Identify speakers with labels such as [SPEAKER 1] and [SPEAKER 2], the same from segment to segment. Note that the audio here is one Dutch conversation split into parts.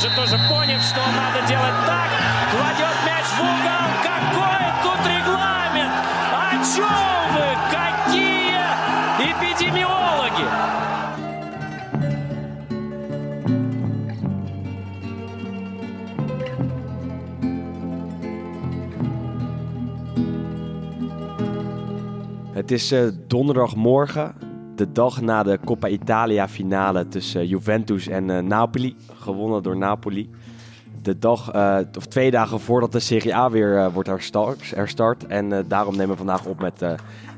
[SPEAKER 1] уже тоже поняв, что надо делать так, кладет мяч в угол. Какой тут регламент? О чем вы? Какие эпидемиологи?
[SPEAKER 2] Het is eh, donderdagmorgen, de dag na de Coppa Italia finale tussen Juventus en eh, Napoli, gewonnen door Napoli. De dag, eh, of twee dagen voordat de Serie A weer eh, wordt herstart. herstart. En daarom nemen we vandaag op met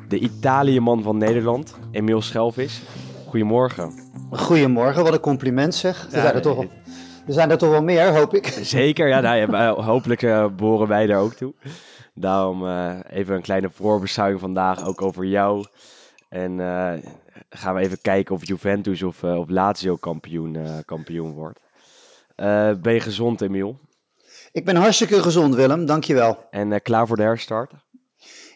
[SPEAKER 2] de Italië-man van Nederland, Emiel Schelvis. Goedemorgen.
[SPEAKER 3] Goedemorgen, wat een compliment zeg. Er,
[SPEAKER 2] Ja,
[SPEAKER 3] zijn, er, toch, wel- er zijn er toch wel meer, hoop ik.
[SPEAKER 2] Zeker, ja, nou, hopelijk eh, behoren wij daar ook toe. Daarom even een kleine voorbeschouwing vandaag ook over jou. En gaan we even kijken of Juventus of, eh, of Lazio kampioen, eh, kampioen wordt. Eh, ben je gezond, Emiel?
[SPEAKER 3] Ik ben hartstikke gezond, Willem, dankjewel.
[SPEAKER 2] En klaar voor de herstart?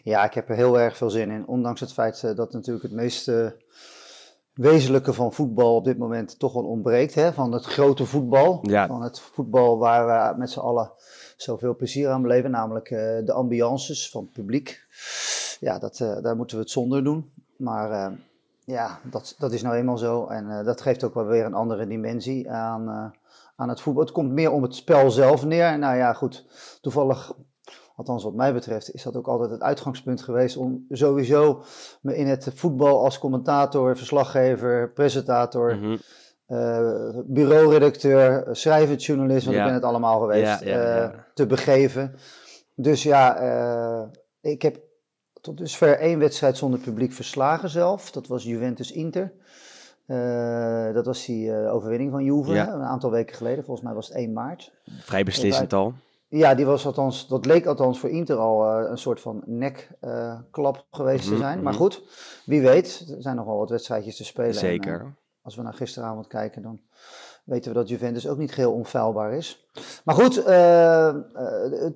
[SPEAKER 3] Ja, ik heb er heel erg veel zin in. Ondanks het feit dat natuurlijk het meest eh, wezenlijke van voetbal op dit moment toch wel ontbreekt. Hè? Van het grote voetbal.
[SPEAKER 2] Ja.
[SPEAKER 3] Van het voetbal waar we met z'n allen zoveel plezier aan beleven. Namelijk de ambiances van het publiek. Ja, dat, daar moeten we het zonder doen. Maar ja, dat, dat is nou eenmaal zo. En eh, dat geeft ook wel weer een andere dimensie aan, eh, aan het voetbal. Het komt meer om het spel zelf neer. Nou ja, goed. Toevallig Althans, wat mij betreft is dat ook altijd het uitgangspunt geweest om sowieso me in het voetbal als commentator, verslaggever, presentator, eh, bureauredacteur, schrijvend journalist, want
[SPEAKER 2] Ja.
[SPEAKER 3] ik ben het allemaal geweest,
[SPEAKER 2] Ja, ja, ja.
[SPEAKER 3] te begeven. Dus ja, ik heb tot dusver één wedstrijd zonder publiek verslagen zelf. Dat was Juventus-Inter. Eh, dat was die eh, overwinning van Juve,
[SPEAKER 2] Ja.
[SPEAKER 3] een aantal weken geleden. Volgens mij was het 1 maart.
[SPEAKER 2] Vrij beslissend al.
[SPEAKER 3] Ja, die was althans, dat leek althans voor Inter al eh, een soort van nekklap geweest
[SPEAKER 2] Mhm,
[SPEAKER 3] te zijn. Maar
[SPEAKER 2] mhm.
[SPEAKER 3] goed, wie weet, er zijn nog wel wat wedstrijdjes te spelen. En,
[SPEAKER 2] Zeker.
[SPEAKER 3] als we naar gisteravond kijken, dan weten we dat Juventus ook niet geheel onfeilbaar is. Maar goed, eh, eh,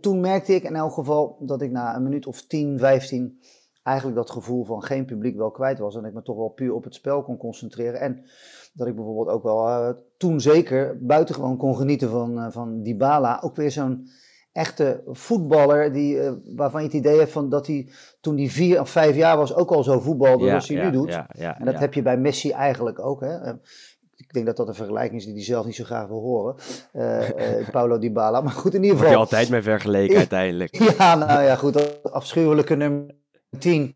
[SPEAKER 3] toen merkte ik in elk geval dat ik na een minuut of 10, 15 eigenlijk dat gevoel van geen publiek wel kwijt was. En ik me toch wel puur op het spel kon concentreren. En dat ik bijvoorbeeld ook wel eh, toen zeker buitengewoon kon genieten van, eh, van Dybala. Ook weer zo'n echte voetballer die, waarvan je het idee hebt van dat hij toen hij vier of vijf jaar was ook al zo voetbalde
[SPEAKER 2] Ja,
[SPEAKER 3] als hij
[SPEAKER 2] ja,
[SPEAKER 3] nu doet.
[SPEAKER 2] ja, ja,
[SPEAKER 3] En dat heb je bij Messi eigenlijk ook. Hè? Ik denk dat dat een vergelijking is die hij zelf niet zo graag wil horen. Eh, eh, Paulo Dybala. Maar goed, in ieder
[SPEAKER 2] Wordt je
[SPEAKER 3] geval.
[SPEAKER 2] altijd mee vergeleken uiteindelijk.
[SPEAKER 3] Ja, nou ja, goed. Dat afschuwelijke nummer 10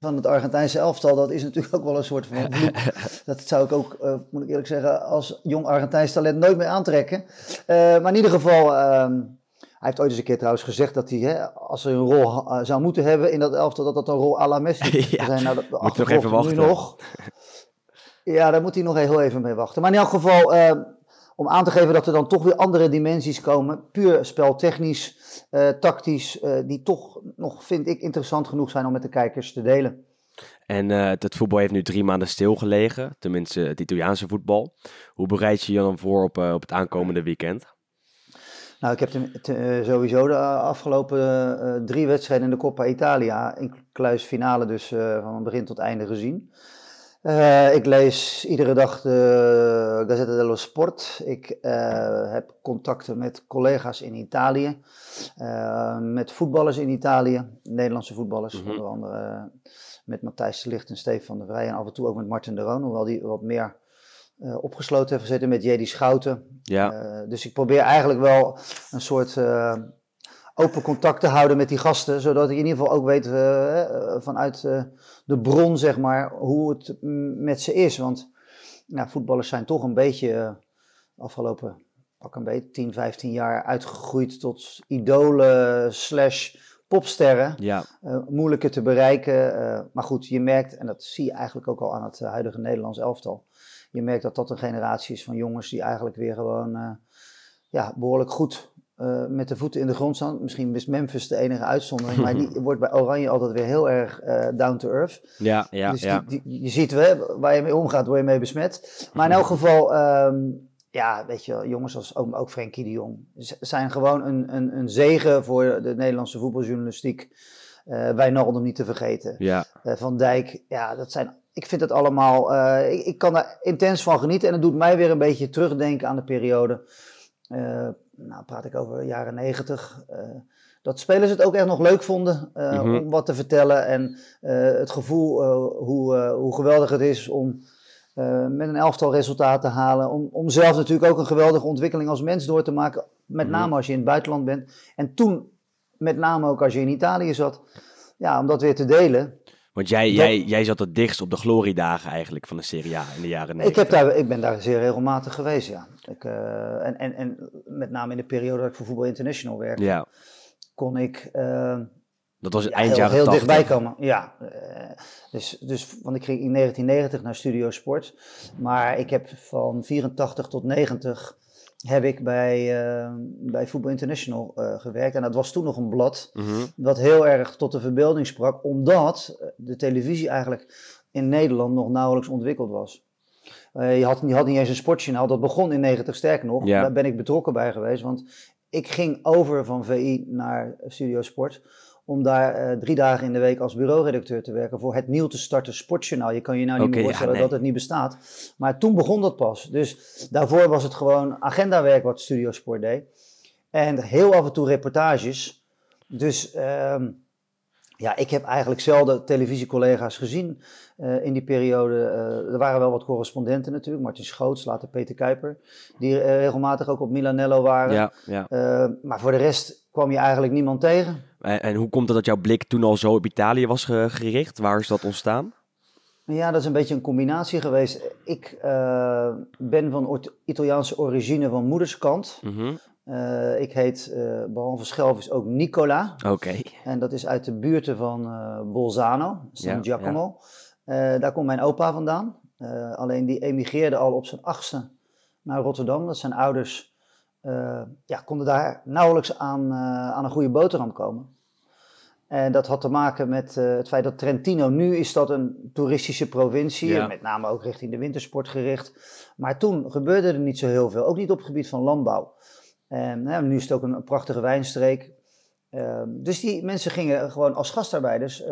[SPEAKER 3] van het Argentijnse elftal, dat is natuurlijk ook wel een soort van vloek. Dat zou ik ook, eh, moet ik eerlijk zeggen, als jong Argentijns talent nooit meer aantrekken. Maar in ieder geval, ehm, hij heeft ooit eens een keer trouwens gezegd dat hij, hè, als hij een rol zou moeten hebben in dat elftal, dat dat een rol à la Messi
[SPEAKER 2] Ja,
[SPEAKER 3] zou zijn. Nou, dat,
[SPEAKER 2] moet nog even
[SPEAKER 3] nu
[SPEAKER 2] wachten.
[SPEAKER 3] nog. Ja, daar moet hij nog heel even mee wachten. Maar in elk geval, eh, om aan te geven dat er dan toch weer andere dimensies komen, puur speltechnisch, eh, tactisch, eh, die toch nog, vind ik, interessant genoeg zijn om met de kijkers te delen.
[SPEAKER 2] En het voetbal heeft nu drie maanden stilgelegen. Tenminste, het Italiaanse voetbal. Hoe bereid je je dan voor op, op het aankomende weekend?
[SPEAKER 3] Nou, ik heb te- sowieso de afgelopen drie wedstrijden in de Coppa Italia, inclusief finale dus van begin tot einde gezien. Eh, ik lees iedere dag de Gazzetta dello Sport. Ik eh, heb contacten met collega's in Italië, eh, met voetballers in Italië, Nederlandse voetballers,
[SPEAKER 2] Mhm.
[SPEAKER 3] onder andere met Matthijs de Ligt en Stefan van der Vrij en af en toe ook met Martin de Roon, hoewel die wat meer opgesloten heeft gezeten met Jedi Schouten.
[SPEAKER 2] Ja,
[SPEAKER 3] dus ik probeer eigenlijk wel een soort open contact te houden met die gasten, zodat ik in ieder geval ook weet eh, eh, vanuit eh, de bron, zeg maar, hoe het met ze is. Want nou, voetballers zijn toch een beetje afgelopen pak een beetje 10, 15 jaar uitgegroeid tot idolen slash popsterren.
[SPEAKER 2] ja,
[SPEAKER 3] moeilijker te bereiken. maar goed, je merkt, en dat zie je eigenlijk ook al aan het huidige Nederlands elftal. Je merkt dat dat een generatie is van jongens die eigenlijk weer gewoon ja, behoorlijk goed eh, met de voeten in de grond staan. Misschien is Memphis de enige uitzondering, maar die wordt bij Oranje altijd weer heel erg eh, down to earth.
[SPEAKER 2] ja, ja.
[SPEAKER 3] dus
[SPEAKER 2] ja.
[SPEAKER 3] die, die- je ziet wel, waar je mee omgaat, word je mee besmet. Maar in elk geval, ehm, ja, weet je, jongens als ook, ook Frenkie de Jong zijn gewoon een, een, een zegen voor de Nederlandse voetbaljournalistiek. Eh Wijnaldum niet te vergeten.
[SPEAKER 2] ja.
[SPEAKER 3] Van Dijk, ja, dat zijn. Ik vind het allemaal. ik, ik kan daar intens van genieten. En het doet mij weer een beetje terugdenken aan de periode. Uh, nou, praat ik over jaren negentig. dat spelers het ook echt nog leuk vonden mhm. om wat te vertellen. En het gevoel hoe, hoe geweldig het is om met een elftal resultaat te halen. Om, om zelf natuurlijk ook een geweldige ontwikkeling als mens door te maken. Met mhm. name als je in het buitenland bent. En toen, met name ook als je in Italië zat. Ja, om dat weer te delen.
[SPEAKER 2] Want jij, jij, jij zat het dichtst op de gloriedagen eigenlijk van de Serie A in de jaren 90.
[SPEAKER 3] Ik, heb daar, ik ben daar zeer regelmatig geweest, ja. Ik, uh, en, en, en met name in de periode dat ik voor Voetbal International werkte, ja. kon ik... Uh,
[SPEAKER 2] dat was het
[SPEAKER 3] ja,
[SPEAKER 2] eind
[SPEAKER 3] heel,
[SPEAKER 2] jaren
[SPEAKER 3] heel dichtbij komen. Ja, uh, dus, dus, want ik ging in 1990 naar Studio Sport. Maar ik heb van 84 tot 90 heb ik bij, uh, bij Football International uh, gewerkt. En dat was toen nog een blad mm -hmm. wat heel erg tot de verbeelding sprak, omdat de televisie eigenlijk in Nederland nog nauwelijks ontwikkeld was. Uh, je, had, je had niet eens een sportjournaal, dat begon in 90 sterker nog. Ja. Daar ben ik betrokken bij geweest, want ik ging over van VI naar Studio Sport om daar uh, drie dagen in de week als bureauredacteur te werken voor het nieuw te starten Sportjournaal. Je kan je nou niet okay, meer voorstellen ja, nee. dat het niet bestaat. Maar toen begon dat pas. Dus daarvoor was het gewoon agendawerk wat Studio Sport deed. En heel af en toe reportages. Dus uh, ja, ik heb eigenlijk zelden televisiecollega's gezien uh, in die periode. Uh, er waren wel wat correspondenten natuurlijk. Martin Schoots, later Peter Kuiper. Die regelmatig ook op Milanello waren. Ja, ja. maar voor de rest kwam je eigenlijk niemand tegen.
[SPEAKER 2] En, en, hoe komt het dat jouw blik toen al zo op Italië was gericht? Waar is dat ontstaan?
[SPEAKER 3] Ja, dat is een beetje een combinatie geweest. Ik ben van Italiaanse origine van moederskant. Mm -hmm. Uh, ik heet, uh, behalve Schelvis, ook Nicola.
[SPEAKER 2] Oké.
[SPEAKER 3] En dat is uit de buurten van Bolzano, San ja, Giacomo. Ja. daar komt mijn opa vandaan. alleen die emigreerde al op zijn achtste naar Rotterdam. Dat zijn ouders ja, konden daar nauwelijks aan, aan een goede boterham komen. En dat had te maken met het feit dat Trentino, nu is dat een toeristische provincie, ja. met name ook richting de wintersport gericht. Maar toen gebeurde er niet zo heel veel, ook niet op het gebied van landbouw. En nou, nu is het ook een, prachtige wijnstreek. Ehm, dus die mensen gingen gewoon als gastarbeiders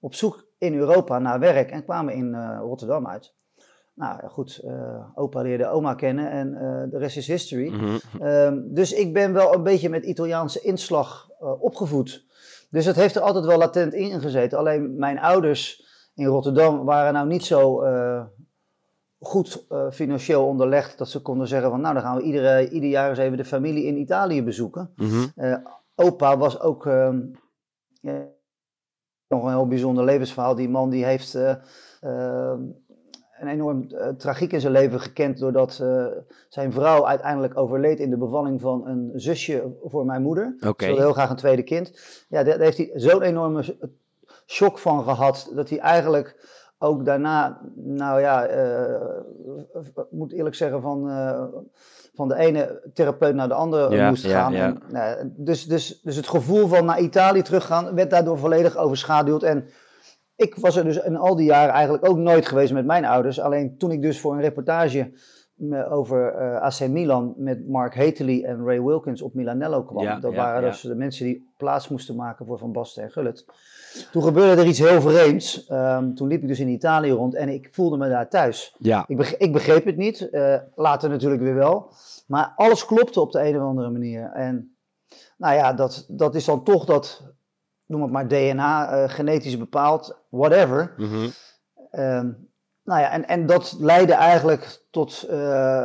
[SPEAKER 3] op zoek in Europa naar werk en kwamen in Rotterdam uit. Nou goed, uh, opa leerde oma kennen en uh, de rest is history. Mm -hmm. um, dus ik ben wel een beetje met Italiaanse inslag uh, opgevoed. Dus het heeft er altijd wel latent in gezeten. Alleen mijn ouders in Rotterdam waren nou niet zo goed financieel onderlegd dat ze konden zeggen van nou dan gaan we iedere, ieder jaar eens even de familie in Italië bezoeken. Mm -hmm. opa was ook um, nog een heel bijzonder levensverhaal. Die man die heeft ehm, een enorm tragiek in zijn leven gekend doordat zijn vrouw uiteindelijk overleed in de bevalling van een zusje voor mijn moeder. Okay. Ze wilde heel graag een tweede kind. Ja, daar, heeft hij zo'n enorme shock van gehad dat hij eigenlijk ook daarna, nou ja, uh, moet eerlijk zeggen, van, van de ene therapeut naar de andere ja, moest gaan. Ja, ja. En, dus, dus, dus het gevoel van naar Italië teruggaan werd daardoor volledig overschaduwd. En ik was er dus in al die jaren eigenlijk ook nooit geweest met mijn ouders. Alleen toen ik dus voor een reportage over uh, eh, AC Milan met Mark Hately en Ray Wilkins op Milanello kwam. Ja, dat waren dus de mensen die plaats moesten maken voor Van Basten en Gullit. Toen gebeurde er iets heel vreemds. Um, toen liep ik dus in Italië rond en ik voelde me daar thuis. Ik, begreep, ik begreep het niet, uh, later natuurlijk weer wel. Maar alles klopte op de een of andere manier. En nou ja, dat, dat is dan toch dat noem het maar DNA, uh, genetisch bepaald, whatever. Mm -hmm. um, nou ja, en, en dat leidde eigenlijk tot uh,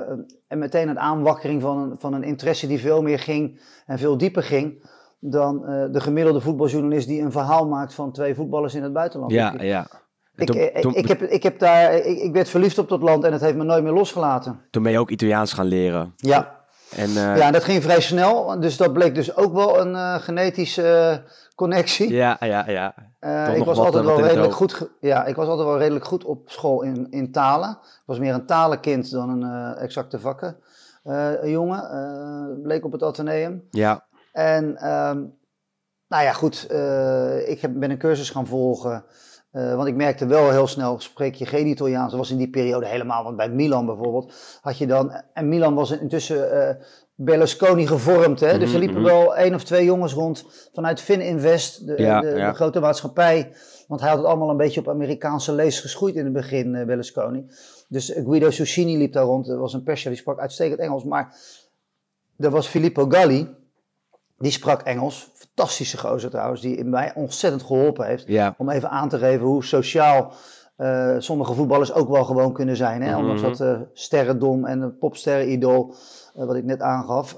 [SPEAKER 3] en meteen een aanwakkering van een, van een interesse die veel meer ging en veel dieper ging dan uh, de gemiddelde voetbaljournalist die een verhaal maakt van twee voetballers in het buitenland.
[SPEAKER 2] Ja, ja.
[SPEAKER 3] Ik, toen, ik, ik, heb, ik, heb daar, ik, ik werd verliefd op dat land en het heeft me nooit meer losgelaten.
[SPEAKER 2] Toen ben je ook Italiaans gaan leren.
[SPEAKER 3] Ja. En, uh... Ja, en dat ging vrij snel. Dus dat bleek dus ook wel een uh, genetische connectie.
[SPEAKER 2] Ja, ja, ja.
[SPEAKER 3] Ik was altijd wel redelijk goed. Ja, ik was altijd wel redelijk goed op school in, in talen. Ik was meer een talenkind dan een exacte vakken. Jongen, bleek op het Atheneum.
[SPEAKER 2] Ja.
[SPEAKER 3] En um, nou ja, goed. ik heb, ben een cursus gaan volgen. Want ik merkte wel heel snel, spreek je geen Italiaans. Dat was in die periode helemaal, want bij Milan bijvoorbeeld had je dan... En Milan was intussen Berlusconi gevormd. Hè? Dus er liepen mhm, wel één of twee jongens rond vanuit Fininvest, de, de, de, grote maatschappij. Want hij had het allemaal een beetje op Amerikaanse lees geschoeid in het begin, uh, Berlusconi. Dus Guido Suscini liep daar rond. Dat was een perschef, die sprak uitstekend Engels. Maar er was Filippo Galli, die sprak Engels. Fantastische gozer trouwens, die mij ontzettend geholpen heeft.
[SPEAKER 2] Ja.
[SPEAKER 3] Om even aan te geven hoe sociaal eh, sommige voetballers ook wel gewoon kunnen zijn. Hè? Ondanks
[SPEAKER 2] Mhm.
[SPEAKER 3] dat uh, sterrendom en een popsterren-idool, uh, wat ik net aangaf.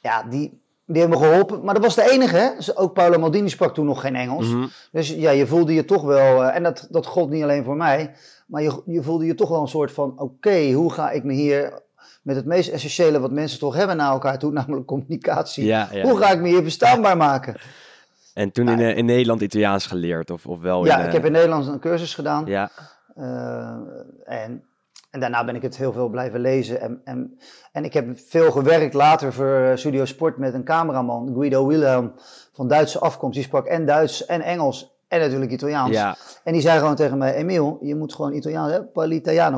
[SPEAKER 3] Ja, die, die hebben me geholpen. Maar dat was de enige. Hè? Ook Paolo Maldini sprak toen nog geen Engels.
[SPEAKER 2] Mhm.
[SPEAKER 3] Dus ja, je voelde je toch wel... en dat, dat gold niet alleen voor mij. Maar je, je voelde je toch wel een soort van... Oké, okay, hoe ga ik me hier met het meest essentiële wat mensen toch hebben naar elkaar toe, namelijk communicatie.
[SPEAKER 2] Ja, ja,
[SPEAKER 3] Hoe ga ik me hier verstaanbaar maken?
[SPEAKER 2] En toen in, uh, in Nederland Italiaans geleerd, of, of wel?
[SPEAKER 3] Ja,
[SPEAKER 2] in,
[SPEAKER 3] ik heb in Nederland een cursus gedaan.
[SPEAKER 2] Ja.
[SPEAKER 3] Uh, en, en daarna ben ik het heel veel blijven lezen. En, en, en ik heb veel gewerkt later voor Studio Sport met een cameraman, Guido Wilhelm, van Duitse afkomst. Die sprak en Duits en Engels. En natuurlijk Italiaans.
[SPEAKER 2] Ja.
[SPEAKER 3] En die zei gewoon tegen mij: Emiel, je moet gewoon Italiaans, hè?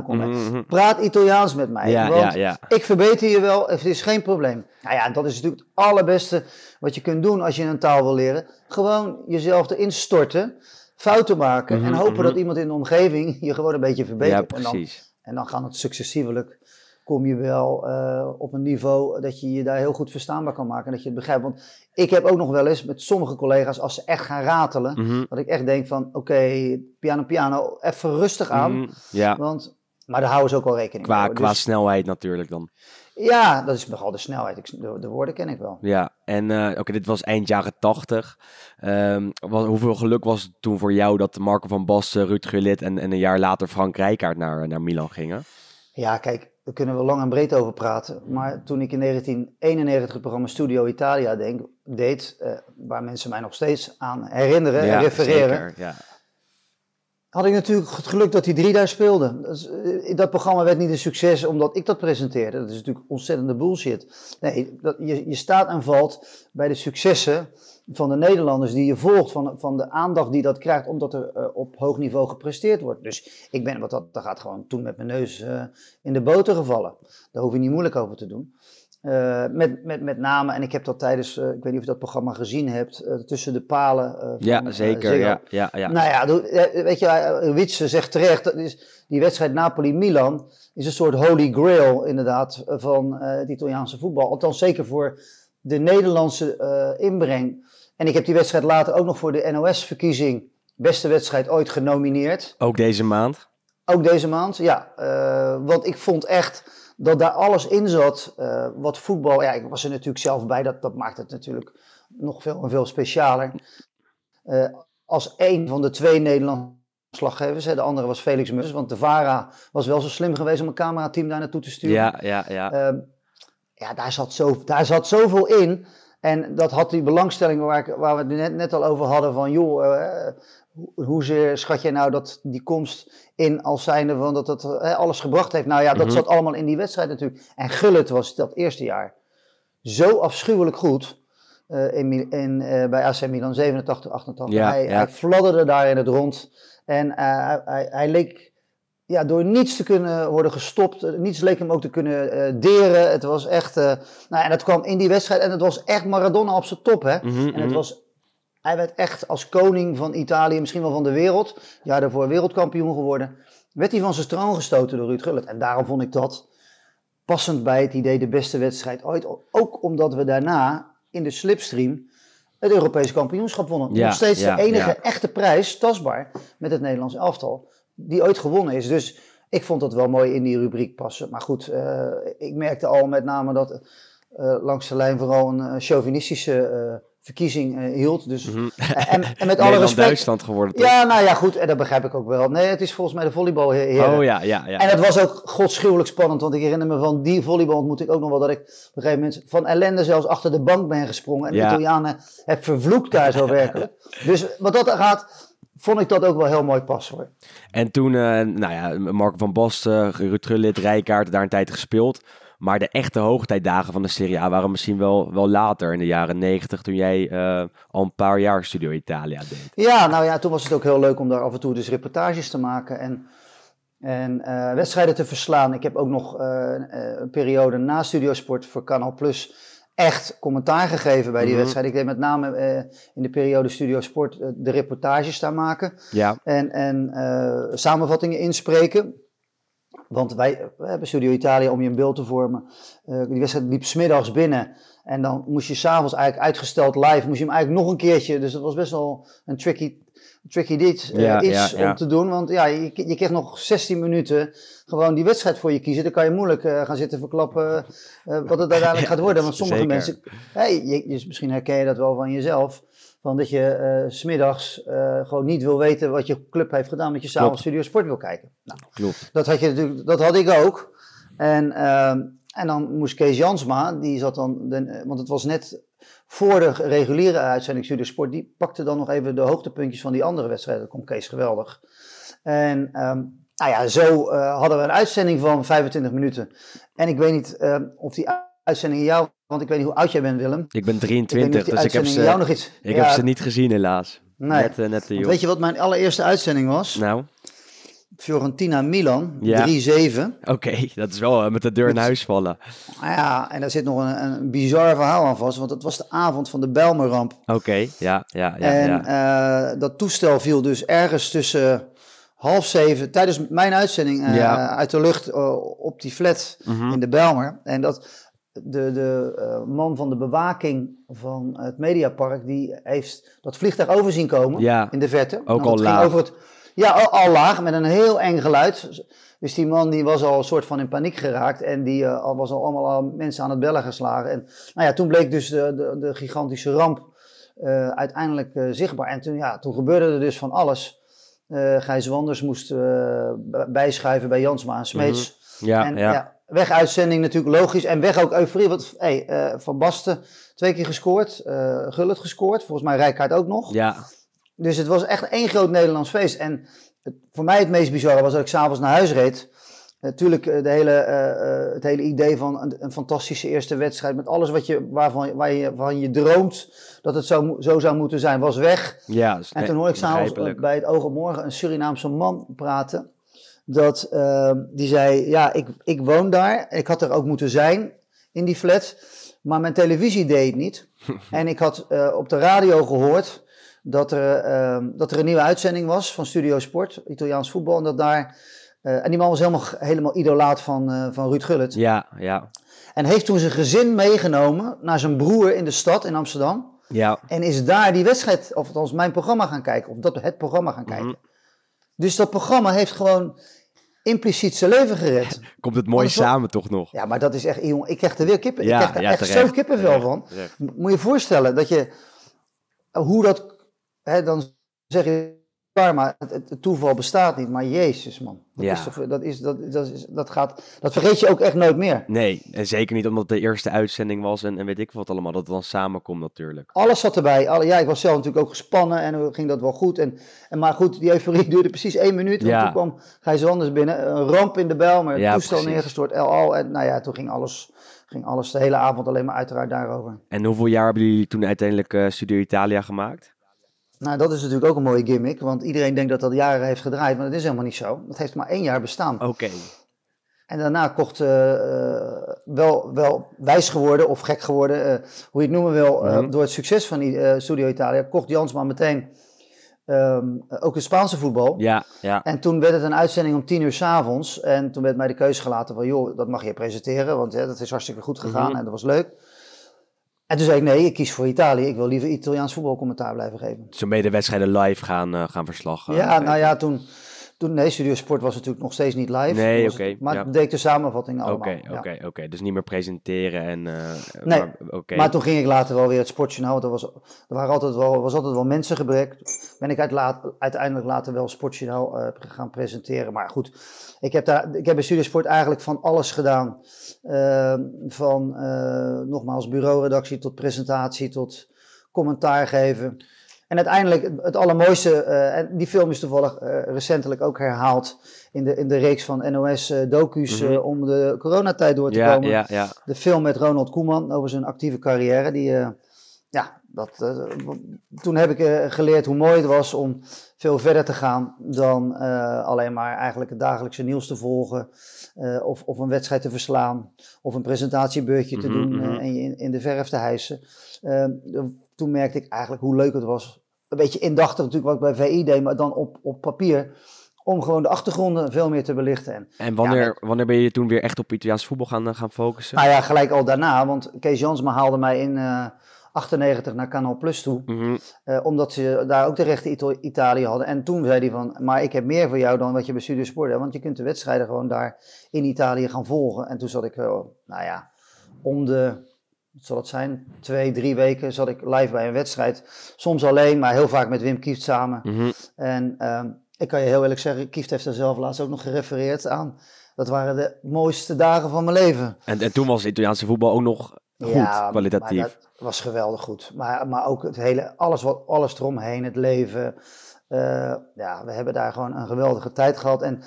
[SPEAKER 3] Komen.
[SPEAKER 2] Mm -hmm.
[SPEAKER 3] Praat Italiaans met mij.
[SPEAKER 2] Ja,
[SPEAKER 3] want
[SPEAKER 2] ja, ja.
[SPEAKER 3] ik verbeter je wel, het is geen probleem. Nou ja, dat is natuurlijk het allerbeste wat je kunt doen als je een taal wil leren. Gewoon jezelf erin storten, fouten maken
[SPEAKER 2] Mhm,
[SPEAKER 3] en hopen
[SPEAKER 2] mhm.
[SPEAKER 3] dat iemand in de omgeving je gewoon een beetje verbetert. En, dan, en dan gaat het successievelijk. Kom je wel uh, op een niveau dat je je daar heel goed verstaanbaar kan maken en dat je het begrijpt. Want ik heb ook nog wel eens met sommige collega's, als ze echt gaan ratelen,
[SPEAKER 2] Mhm.
[SPEAKER 3] dat ik echt denk van, oké, piano, piano, even rustig aan.
[SPEAKER 2] Mhm. Ja,
[SPEAKER 3] Want, maar daar houden ze ook wel rekening
[SPEAKER 2] qua,
[SPEAKER 3] mee.
[SPEAKER 2] qua
[SPEAKER 3] Dus-
[SPEAKER 2] snelheid natuurlijk dan.
[SPEAKER 3] ja, dat is nogal de snelheid. Ik, de, de woorden ken ik wel.
[SPEAKER 2] Ja, en eh, oké, dit was eind jaren tachtig. Ehm, hoeveel geluk was het toen voor jou dat Marco van Basten, Ruud Gullit en, en een jaar later Frank Rijkaard naar, naar Milan gingen?
[SPEAKER 3] Ja, kijk, daar kunnen we lang en breed over praten. Maar toen ik in 1991 het programma Studio Italia denk, deed, eh, waar mensen mij nog steeds aan herinneren en refereren,
[SPEAKER 2] zeker, ja.
[SPEAKER 3] had ik natuurlijk het geluk dat die drie daar speelden. Dat, is, eh, dat programma werd niet een succes omdat ik dat presenteerde. Dat is natuurlijk ontzettende bullshit. Nee, dat, je, je staat en valt bij de successen van de Nederlanders die je volgt, van, van de aandacht die dat krijgt, omdat er uh, op hoog niveau gepresteerd wordt. Dus ik ben, wat dat, dat gaat gewoon toen met mijn neus uh, in de boter gevallen. Daar hoef je niet moeilijk over te doen. Uh, met, met, met name, en ik heb dat tijdens, ik weet niet of je dat programma gezien hebt, tussen de palen. Van,
[SPEAKER 2] ja, zeker. ja, ja, ja.
[SPEAKER 3] Nou ja, weet je, Witse zegt terecht, dat is, die wedstrijd Napoli-Milan is een soort holy grail inderdaad van het Italiaanse voetbal. Althans zeker voor de Nederlandse inbreng. En ik heb die wedstrijd later ook nog voor de NOS-verkiezing beste wedstrijd ooit genomineerd.
[SPEAKER 2] Ook deze maand?
[SPEAKER 3] Ook deze maand, ja. Uh, want ik vond echt dat daar alles in zat uh, wat voetbal... Ja, ik was er natuurlijk zelf bij, dat, dat maakt het natuurlijk nog veel en veel specialer. Uh, als een van de twee Nederlandse slaggevers, hè, de andere was Felix Mus, want de VARA was wel zo slim geweest om een camerateam daar naartoe te sturen.
[SPEAKER 2] Ja, ja, ja.
[SPEAKER 3] Uh, ja, daar zat, zo, daar zat zoveel in... En dat had die belangstelling waar, ik, waar we het net, net al over hadden van, joh, uh, hoezeer schat jij nou dat die komst in als zijnde van dat het uh, alles gebracht heeft? Nou ja, dat
[SPEAKER 2] Mhm.
[SPEAKER 3] zat allemaal in die wedstrijd natuurlijk. En Gullit was dat eerste jaar zo afschuwelijk goed uh, in, in, bij AC Milan 87, 88.
[SPEAKER 2] Ja,
[SPEAKER 3] hij,
[SPEAKER 2] ja.
[SPEAKER 3] hij fladderde daar in het rond en hij, hij, hij leek ja, door niets te kunnen worden gestopt. Niets leek hem ook te kunnen uh, deren. Het was echt. Uh, nou, en dat kwam in die wedstrijd. En het was echt Maradona op zijn top. Hè?
[SPEAKER 2] Mhm,
[SPEAKER 3] en het
[SPEAKER 2] mhm.
[SPEAKER 3] was. Hij werd echt als koning van Italië, misschien wel van de wereld. Ja, daarvoor wereldkampioen geworden. Werd hij van zijn troon gestoten door Ruud Gullit. En daarom vond ik dat passend bij het idee de beste wedstrijd ooit. Ook omdat we daarna in de slipstream het Europees kampioenschap wonnen.
[SPEAKER 2] Ja,
[SPEAKER 3] Nog steeds
[SPEAKER 2] ja,
[SPEAKER 3] de enige
[SPEAKER 2] ja.
[SPEAKER 3] echte prijs, tastbaar, met het Nederlands elftal die ooit gewonnen is. Dus ik vond dat wel mooi in die rubriek passen. Maar goed, uh, ik merkte al met name dat uh, langs de lijn vooral een uh, chauvinistische verkiezing hield. Dus,
[SPEAKER 2] Mhm.
[SPEAKER 3] en, en met alle respect...
[SPEAKER 2] Duitsland geworden. toch?
[SPEAKER 3] Ja, nou ja, goed, en dat begrijp ik ook wel. Nee, het is volgens mij de volleybalheren.
[SPEAKER 2] Oh ja, ja, ja.
[SPEAKER 3] En het was ook godschuwelijk spannend, want ik herinner me van die volleybal ontmoet ik ook nog wel dat ik op een gegeven moment van ellende zelfs achter de bank ben gesprongen en
[SPEAKER 2] Ja.
[SPEAKER 3] de Italianen heb vervloekt daar zo werkelijk. Dus wat dat gaat, vond ik dat ook wel heel mooi passen hoor.
[SPEAKER 2] En toen, eh, nou ja, Marco van Basten, Ruud Gullit, Rijkaard, daar een tijd gespeeld. Maar de echte hoogtijdagen van de Serie A waren misschien wel, wel later, in de jaren negentig, toen jij eh, al een paar jaar Studio Italia deed.
[SPEAKER 3] Ja, nou ja, toen was het ook heel leuk om daar af en toe dus reportages te maken en, en eh, wedstrijden te verslaan. Ik heb ook nog een periode na Studiosport voor Canal Plus echt commentaar gegeven bij die
[SPEAKER 2] Mhm.
[SPEAKER 3] wedstrijd. Ik deed met name eh, in de periode Studio Sport eh, de reportages daar maken
[SPEAKER 2] Ja,
[SPEAKER 3] en, en eh, samenvattingen inspreken. Want wij we hebben Studio Italië om je een beeld te vormen. Die wedstrijd liep smiddags binnen. En dan moest je s'avonds eigenlijk uitgesteld live, moest je hem eigenlijk nog een keertje. Dus dat was best wel een tricky, tricky dit, uh, ja, ja, ja. om te doen. Want ja, je, je kreeg nog 16 minuten gewoon die wedstrijd voor je kiezen. Dan kan je moeilijk uh, gaan zitten verklappen wat het uiteindelijk gaat worden. Want sommige Zeker. mensen, hey, je, dus misschien herken je dat wel van jezelf. Van dat je smiddags gewoon niet wil weten wat je club heeft gedaan, dat je s'avonds Studio Sport wil kijken. Nou,
[SPEAKER 2] Klopt.
[SPEAKER 3] Dat had, je natuurlijk, dat had ik ook. En, uh, en dan moest Kees Jansma, die zat dan, de, want het was net voor de reguliere uitzending Studio Sport, die pakte dan nog even de hoogtepuntjes van die andere wedstrijden. Dat komt Kees geweldig. En um, nou ja, zo uh, hadden we een uitzending van 25 minuten. En ik weet niet of die uitzending jou want ik weet niet hoe oud jij bent, Willem.
[SPEAKER 2] Ik ben 23, ik dus ik heb ze,
[SPEAKER 3] jou nog iets...
[SPEAKER 2] ik ja, heb ze niet gezien helaas.
[SPEAKER 3] Nee.
[SPEAKER 2] Net, uh, net
[SPEAKER 3] weet je wat mijn allereerste uitzending was?
[SPEAKER 2] Nou?
[SPEAKER 3] Fiorentina Milan, ja. 3-7.
[SPEAKER 2] Oké, okay, dat is wel uh, met de deur in huis vallen.
[SPEAKER 3] Ja, en daar zit nog een, een bizar verhaal aan vast, want het was de avond van de Belmerramp.
[SPEAKER 2] Oké, okay, ja, ja, ja.
[SPEAKER 3] En
[SPEAKER 2] ja.
[SPEAKER 3] Uh, dat toestel viel dus ergens tussen half zeven, tijdens mijn uitzending ja. uit de lucht op die flat mm -hmm. in de Belmer. En dat de, de man van de bewaking van het Mediapark, die heeft dat vliegtuig overzien komen
[SPEAKER 2] ja,
[SPEAKER 3] in de verte.
[SPEAKER 2] Ook al laag.
[SPEAKER 3] Over het, ja, al, al, laag, met een heel eng geluid. Dus die man die was al een soort van in paniek geraakt en die uh, al was al allemaal al mensen aan het bellen geslagen. En nou ja, toen bleek dus de, de, de gigantische ramp uh, uiteindelijk zichtbaar. En toen, ja, toen gebeurde er dus van alles. Gijs Wanders moest bijschuiven bij Jansma en Smeets.
[SPEAKER 2] Mm -hmm. ja,
[SPEAKER 3] en,
[SPEAKER 2] ja.
[SPEAKER 3] ja weg uitzending natuurlijk logisch. En weg ook euforie. Want hey, Van Basten twee keer gescoord. Gullit gescoord. Volgens mij Rijkaard ook nog.
[SPEAKER 2] Ja.
[SPEAKER 3] Dus het was echt één groot Nederlands feest. En het, voor mij het meest bizarre was dat ik s'avonds naar huis reed. Natuurlijk uh, de hele, uh, het hele idee van een, een, fantastische eerste wedstrijd. Met alles wat je, waarvan, waar je, waarvan je droomt dat het zo, zo zou moeten zijn, was weg.
[SPEAKER 2] Ja,
[SPEAKER 3] en toen hoorde ik s'avonds bij het Oog op Morgen een Surinaamse man praten dat uh, die zei, ja, ik, ik woon daar. Ik had er ook moeten zijn in die flat. Maar mijn televisie deed het niet. en ik had uh, op de radio gehoord dat er, uh, dat er een nieuwe uitzending was van Studio Sport, Italiaans voetbal. En dat daar, uh, en die man was helemaal, helemaal idolaat van, van Ruud Gullit.
[SPEAKER 2] Ja, ja.
[SPEAKER 3] En heeft toen zijn gezin meegenomen naar zijn broer in de stad in Amsterdam.
[SPEAKER 2] Ja.
[SPEAKER 3] En is daar die wedstrijd, of althans mijn programma gaan kijken. Of dat het programma gaan kijken. Mm -hmm. Dus dat programma heeft gewoon impliciet zijn leven gered.
[SPEAKER 2] Komt het mooi samen wel... toch nog?
[SPEAKER 3] Ja, maar dat is echt, jongen, ik krijg er weer kippen. Ja, ik krijg er ja, echt zo kippenvel van. Terecht. Moet je je voorstellen dat je, hoe dat, hè, dan zeg je, karma, het, het, toeval bestaat niet, maar Jezus man. Dat,
[SPEAKER 2] ja.
[SPEAKER 3] is toch, dat, is, dat, dat, is, dat, gaat, dat vergeet je ook echt nooit meer.
[SPEAKER 2] Nee, en zeker niet omdat het de eerste uitzending was en, en weet ik wat allemaal, dat het dan samenkomt natuurlijk.
[SPEAKER 3] Alles zat erbij. Alle, ja, ik was zelf natuurlijk ook gespannen en ging dat wel goed. En, en, maar goed, die euforie duurde precies één minuut. Ja. toen kwam Gijs Anders binnen, een ramp in de bel, maar het ja, toestel precies. neergestort, LL. En nou ja, toen ging alles, ging alles de hele avond alleen maar uiteraard daarover.
[SPEAKER 2] En hoeveel jaar hebben jullie toen uiteindelijk uh, Studio Italia gemaakt?
[SPEAKER 3] Nou, dat is natuurlijk ook een mooie gimmick, want iedereen denkt dat dat jaren heeft gedraaid, maar dat is helemaal niet zo. Dat heeft maar één jaar bestaan.
[SPEAKER 2] Oké. Okay.
[SPEAKER 3] En daarna kocht, uh, uh, wel, wel wijs geworden of gek geworden, uh, hoe je het noemen wil, mm -hmm. door het succes van die, Studio Italia, kocht Jansma meteen um, ook de Spaanse voetbal.
[SPEAKER 2] Ja, ja.
[SPEAKER 3] En toen werd het een uitzending om tien uur s'avonds. En toen werd mij de keuze gelaten van, joh, dat mag je presenteren, want hè, dat is hartstikke goed gegaan mm -hmm. en dat was leuk. En toen zei ik, nee, ik kies voor Italië. Ik wil liever Italiaans voetbalcommentaar blijven geven.
[SPEAKER 2] Zo ben je de wedstrijden live gaan, uh, gaan verslag uh,
[SPEAKER 3] Ja, nou ja, toen, toen... Nee, Studio Sport was natuurlijk nog steeds niet live.
[SPEAKER 2] Nee, oké. Okay,
[SPEAKER 3] maar
[SPEAKER 2] ja.
[SPEAKER 3] deed ik de samenvatting allemaal.
[SPEAKER 2] Oké, okay, oké, oké. Dus niet meer presenteren en... Uh,
[SPEAKER 3] nee, maar, maar toen ging ik later wel weer het sportjournaal. Er was, er waren altijd wel, was altijd wel mensengebrek. Ben ik uit laat, uiteindelijk later wel sportjournaal uh, gaan presenteren. Maar goed, ik heb, daar, ik heb bij Studio Sport eigenlijk van alles gedaan. Uh, van uh, nogmaals bureauredactie tot presentatie tot commentaar geven. En uiteindelijk het allermooiste, uh, en die film is toevallig recentelijk ook herhaald in de, in de reeks van NOS docu's mm -hmm. om de coronatijd door te
[SPEAKER 2] ja,
[SPEAKER 3] komen.
[SPEAKER 2] Ja, ja.
[SPEAKER 3] De film met Ronald Koeman over zijn actieve carrière. Die, ja, dat, toen heb ik geleerd hoe mooi het was om veel verder te gaan dan uh, alleen maar eigenlijk het dagelijkse nieuws te volgen. Of, of een wedstrijd te verslaan. Of een presentatiebeurtje te mm -hmm. doen uh, en je in, in, de verf te hijsen. Toen merkte ik eigenlijk hoe leuk het was. Een beetje indachtig natuurlijk wat ik bij VI deed, maar dan op, op papier. om gewoon de achtergronden veel meer te belichten. En,
[SPEAKER 2] En wanneer, wanneer ben je toen weer echt op Italiaans voetbal gaan, eh, gaan focussen?
[SPEAKER 3] nou ja, gelijk al daarna, want Kees Jansma haalde mij in eh 98 naar Canal Plus toe.
[SPEAKER 2] Mhm.
[SPEAKER 3] Eh, omdat ze daar ook de rechten Italië hadden. En toen zei hij van, maar ik heb meer voor jou dan wat je bij Studio Sport hebt. Want je kunt de wedstrijden gewoon daar in Italië gaan volgen. En toen zat ik, eh, nou ja, om de, zal het zijn, twee, drie weken zat ik live bij een wedstrijd. Soms alleen, maar heel vaak met Wim Kieft samen.
[SPEAKER 2] Mhm.
[SPEAKER 3] En ehm, ik kan je heel eerlijk zeggen, Kieft heeft er zelf laatst ook nog gerefereerd aan. Dat waren de mooiste dagen van mijn leven.
[SPEAKER 2] En, en toen was het Italiaanse voetbal ook nog goed, kwalitatief.
[SPEAKER 3] Maar dat was geweldig goed. Maar, maar ook het hele, alles, wat, alles eromheen, het leven. Eh, ja, we hebben daar gewoon een geweldige tijd gehad. En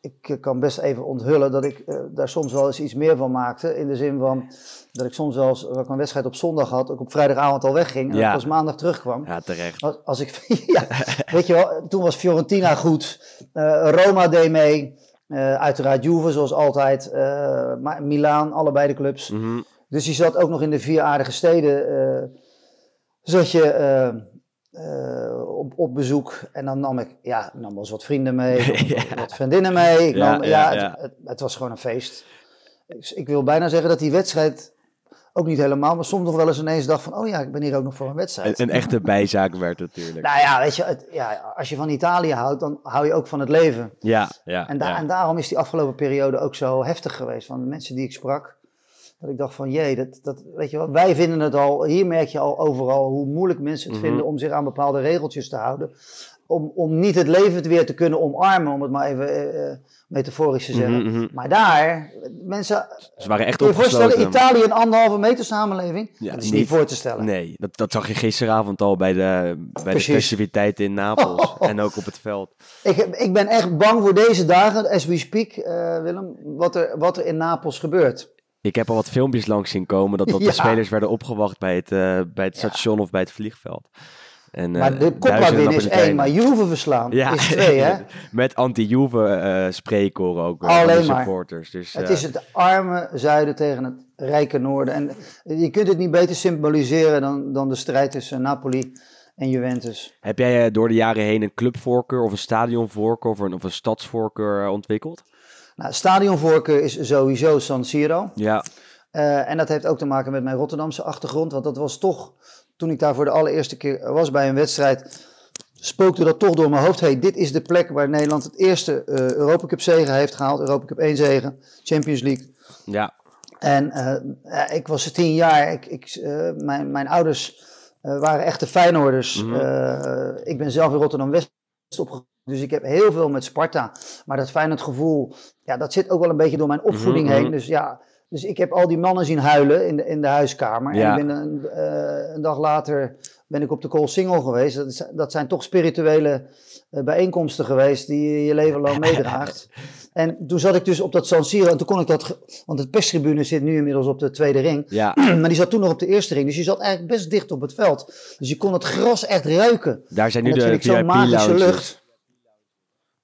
[SPEAKER 3] ik eh, kan best even onthullen dat ik eh, daar soms wel eens iets meer van maakte. In de zin van dat ik soms wel eens, dat ik een wedstrijd op zondag had, ook op vrijdagavond al wegging. En
[SPEAKER 2] Ja.
[SPEAKER 3] pas maandag terugkwam.
[SPEAKER 2] Ja, terecht.
[SPEAKER 3] Als, als ik, ja, weet je wel, toen was Fiorentina goed. Eh, Roma deed mee. Uiteraard Juve, zoals altijd. Maar Milaan, allebei de clubs.
[SPEAKER 2] Mhm.
[SPEAKER 3] Dus je zat ook nog in de vier aardige steden. zat je eh, op, op bezoek. En dan nam ik, ja, ik nam wel eens wat vrienden mee.
[SPEAKER 2] Ja.
[SPEAKER 3] Wat, vriendinnen mee. Ik
[SPEAKER 2] Ja,
[SPEAKER 3] nam, ja,
[SPEAKER 2] ja,
[SPEAKER 3] het. Het, het was gewoon een feest. Dus ik wil bijna zeggen dat die wedstrijd, ook niet helemaal, maar soms nog wel eens ineens dacht van, oh ja, ik ben hier ook nog voor een
[SPEAKER 2] Een,
[SPEAKER 3] wedstrijd.
[SPEAKER 2] een echte bijzaak werd het natuurlijk.
[SPEAKER 3] Nou ja, weet je, het, ja, als je van Italië houdt, dan hou je ook van het leven.
[SPEAKER 2] Ja, ja.
[SPEAKER 3] En, da- en daarom is die afgelopen periode ook zo heftig geweest. Van de mensen die ik sprak. Dat ik dacht van, jee, dat, dat, weet je wel, wij vinden het al, hier merk je al overal hoe moeilijk mensen het
[SPEAKER 2] Mhm.
[SPEAKER 3] vinden om zich aan bepaalde regeltjes te houden. Om, om niet het leven weer te kunnen omarmen, om het maar even eh, eh, metaforisch te zeggen.
[SPEAKER 2] Mhm, mhm.
[SPEAKER 3] Maar daar, mensen,
[SPEAKER 2] Ze waren echt
[SPEAKER 3] kun je voorstellen,
[SPEAKER 2] opgesloten.
[SPEAKER 3] Italië een anderhalve meter samenleving?
[SPEAKER 2] Ja,
[SPEAKER 3] dat is
[SPEAKER 2] niet.
[SPEAKER 3] niet voor te stellen.
[SPEAKER 2] Nee, dat, dat zag je gisteravond al bij de, bij de festiviteiten in Napels. En ook op het veld.
[SPEAKER 3] Ik, ik ben echt bang voor deze dagen, as we speak, eh, Willem, wat er, wat er in Napels gebeurt.
[SPEAKER 2] Ik heb al wat filmpjes langs zien komen dat, dat
[SPEAKER 3] Ja.
[SPEAKER 2] de spelers werden opgewacht bij het, eh, bij het station of bij het vliegveld. En, eh,
[SPEAKER 3] Maar de Coppa winnen is één, maar Juve verslaan
[SPEAKER 2] Ja,
[SPEAKER 3] is twee, hè?
[SPEAKER 2] met anti-Juve eh spreekkoren ook eh,
[SPEAKER 3] Alleen
[SPEAKER 2] van de
[SPEAKER 3] maar.
[SPEAKER 2] supporters. Dus,
[SPEAKER 3] Het
[SPEAKER 2] eh,
[SPEAKER 3] is het arme zuiden tegen het rijke noorden. En je kunt het niet beter symboliseren dan, dan de strijd tussen Napoli en Juventus.
[SPEAKER 2] Heb jij eh, door de jaren heen een clubvoorkeur of een stadionvoorkeur of een, of een stadsvoorkeur eh, ontwikkeld?
[SPEAKER 3] Nou, stadionvoorkeur is sowieso San Siro.
[SPEAKER 2] Ja,
[SPEAKER 3] Eh, en dat heeft ook te maken met mijn Rotterdamse achtergrond. Want dat was toch, toen ik daar voor de allereerste keer was bij een wedstrijd, spookte dat toch door mijn hoofd. Hey, dit is de plek waar Nederland het eerste eh Europa Cup zegen heeft gehaald. Europa Cup 1 zegen, Champions League.
[SPEAKER 2] ja.
[SPEAKER 3] En eh, ik was tien jaar. Ik, ik, mijn, mijn ouders waren echte Feyenoorders.
[SPEAKER 2] Mhm.
[SPEAKER 3] Ik ben zelf in Rotterdam-West opgegroeid. Dus ik heb heel veel met Sparta. Maar dat Feyenoord gevoel, ja, dat zit ook wel een beetje door mijn opvoeding
[SPEAKER 2] Mhm, mhm.
[SPEAKER 3] heen. Dus ja, dus ik heb al die mannen zien huilen in de, in de huiskamer.
[SPEAKER 2] Ja.
[SPEAKER 3] En ik ben een, eh, een dag later ben ik op de Koolsingel geweest. Dat, is, dat zijn toch spirituele eh, bijeenkomsten geweest die je je leven lang meedraagt. En toen zat ik dus op dat San Siro en toen kon ik dat... Want het perstribune zit nu inmiddels op de tweede ring.
[SPEAKER 2] ja.
[SPEAKER 3] Maar die zat toen nog op de eerste ring. Dus je zat eigenlijk best dicht op het veld. Dus je kon het gras echt ruiken.
[SPEAKER 2] Daar zijn nu de
[SPEAKER 3] zo'n magische lucht.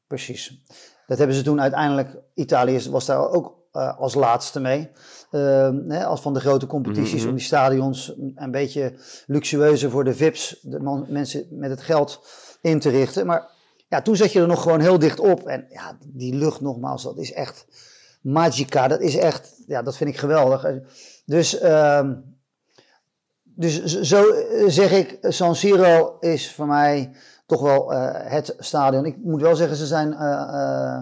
[SPEAKER 3] Precies. Dat hebben ze toen uiteindelijk... Italië was daar ook eh, als laatste mee. Ehm, hè, als van de grote competities
[SPEAKER 2] Mhm.
[SPEAKER 3] om die stadions een beetje luxueuzer voor de VIP's, de mensen met het geld, in te richten. Maar ja, toen zat je er nog gewoon heel dicht op. En ja, die lucht nogmaals, dat is echt magica. Dat is echt, ja, dat vind ik geweldig. Dus, ehm, dus zo eh, zeg ik, San Siro is voor mij toch wel eh, het stadion. Ik moet wel zeggen, ze zijn eh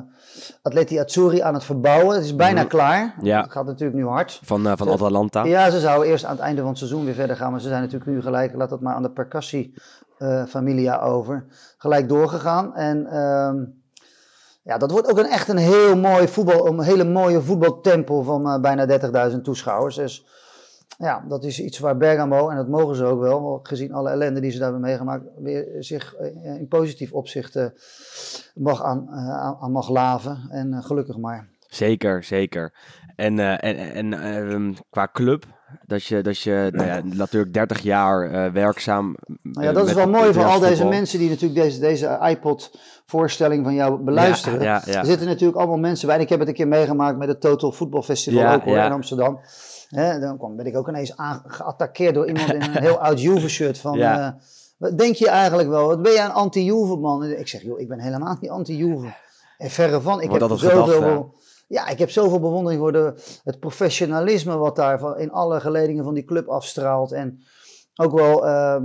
[SPEAKER 3] Atleti Azzurri aan het verbouwen. Het is bijna
[SPEAKER 2] Mhm.
[SPEAKER 3] klaar.
[SPEAKER 2] Ja.
[SPEAKER 3] Het gaat natuurlijk nu hard.
[SPEAKER 2] Van, van. Atalanta.
[SPEAKER 3] Ja, ze zouden eerst aan het einde van het seizoen weer verder gaan. Maar ze zijn natuurlijk nu gelijk, laat dat maar aan de Percassi eh, familia over. Gelijk doorgegaan. En ehm, ja, dat wordt ook een, echt een heel mooi voetbal, een hele mooie voetbaltempel van bijna 30.000 toeschouwers. Dus ja, dat is iets waar Bergamo, en dat mogen ze ook wel, gezien alle ellende die ze daar hebben meegemaakt, weer zich eh, in positief opzicht eh, mag aan, eh, aan, aan mag laven. En gelukkig maar.
[SPEAKER 2] Zeker, zeker. En, en, en ehm, qua club, dat je, dat je nou ja, natuurlijk 30 jaar werkzaam
[SPEAKER 3] Nou ja, dat is wel mooi voor al deze
[SPEAKER 2] voetbal.
[SPEAKER 3] mensen die natuurlijk deze, deze iPod-voorstelling van jou beluisteren.
[SPEAKER 2] Ja, ja, ja.
[SPEAKER 3] Er zitten natuurlijk allemaal mensen bij. En ik heb het een keer meegemaakt met het Total Football Festival ook hoor, in Amsterdam. Hè, dan kwam, ben ik ook ineens geattaqueerd door iemand in een heel oud Juve-shirt. Van,
[SPEAKER 2] Ja.
[SPEAKER 3] eh, wat denk je eigenlijk wel? Wat ben jij een anti-Juve man? Ik zeg, joh, ik ben helemaal niet anti-Juve. En verre van. Ik
[SPEAKER 2] Wordt
[SPEAKER 3] heb zoveel,
[SPEAKER 2] gedacht,
[SPEAKER 3] ja, ik heb zoveel bewondering voor de, het professionalisme wat daar in alle geledingen van die club afstraalt. En ook wel ehm,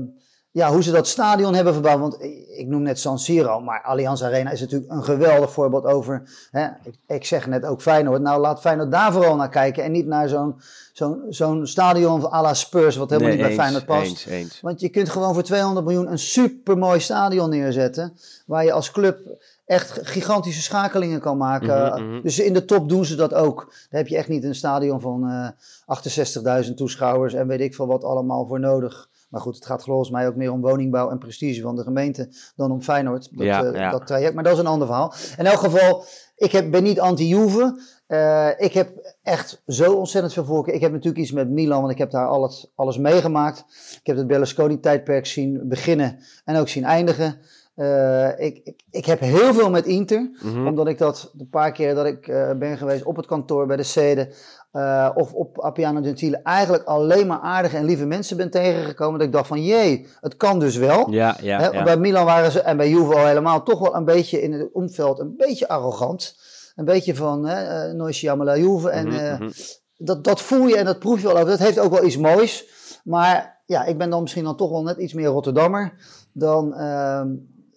[SPEAKER 3] ja, hoe ze dat stadion hebben verbouwd. Want ik, ik noem net San Siro, maar Allianz Arena is natuurlijk een geweldig voorbeeld over. Hè, ik, ik zeg net ook Feyenoord. Nou, laat Feyenoord daar vooral naar kijken. En niet naar zo'n zo'n zo'n stadion à la Spurs, wat helemaal
[SPEAKER 2] Nee,
[SPEAKER 3] niet bij
[SPEAKER 2] eens,
[SPEAKER 3] Feyenoord past.
[SPEAKER 2] Eens, eens.
[SPEAKER 3] Want je kunt gewoon voor 200 miljoen een supermooi stadion neerzetten. Waar je als club echt gigantische schakelingen kan maken.
[SPEAKER 2] Mhm, mhm.
[SPEAKER 3] Dus in de top doen ze dat ook. Daar heb je echt niet een stadion van eh 68.000 toeschouwers en weet ik veel wat allemaal voor nodig. Maar goed, het gaat volgens mij ook meer om woningbouw en prestige van de gemeente dan om Feyenoord. Dat,
[SPEAKER 2] Ja,
[SPEAKER 3] eh,
[SPEAKER 2] ja.
[SPEAKER 3] dat traject. Maar dat is een ander verhaal. In elk geval, ik heb, ben niet anti-Juve. Eh, ik heb echt zo ontzettend veel voorkeur. Ik heb natuurlijk iets met Milan, want ik heb daar alles, alles meegemaakt. Ik heb het Berlusconi-tijdperk zien beginnen en ook zien eindigen. Eh, ik, ik, ik heb heel veel met Inter,
[SPEAKER 2] Mhm.
[SPEAKER 3] omdat ik dat de paar keer dat ik ben geweest op het kantoor bij de Sede eh, of op Appiano Gentile eigenlijk alleen maar aardige en lieve mensen ben tegengekomen. Dat ik dacht van jee, het kan dus wel.
[SPEAKER 2] Ja, ja.
[SPEAKER 3] Bij Milan waren ze, en bij Juve al helemaal, toch wel een beetje in het omveld een beetje arrogant. Een beetje van, hè, eh, noi siamo la Juve. En
[SPEAKER 2] Mhm,
[SPEAKER 3] eh,
[SPEAKER 2] mhm.
[SPEAKER 3] dat, dat voel je en dat proef je wel over. Dat heeft ook wel iets moois. Maar ja, ik ben dan misschien dan toch wel net iets meer Rotterdammer dan... ehm,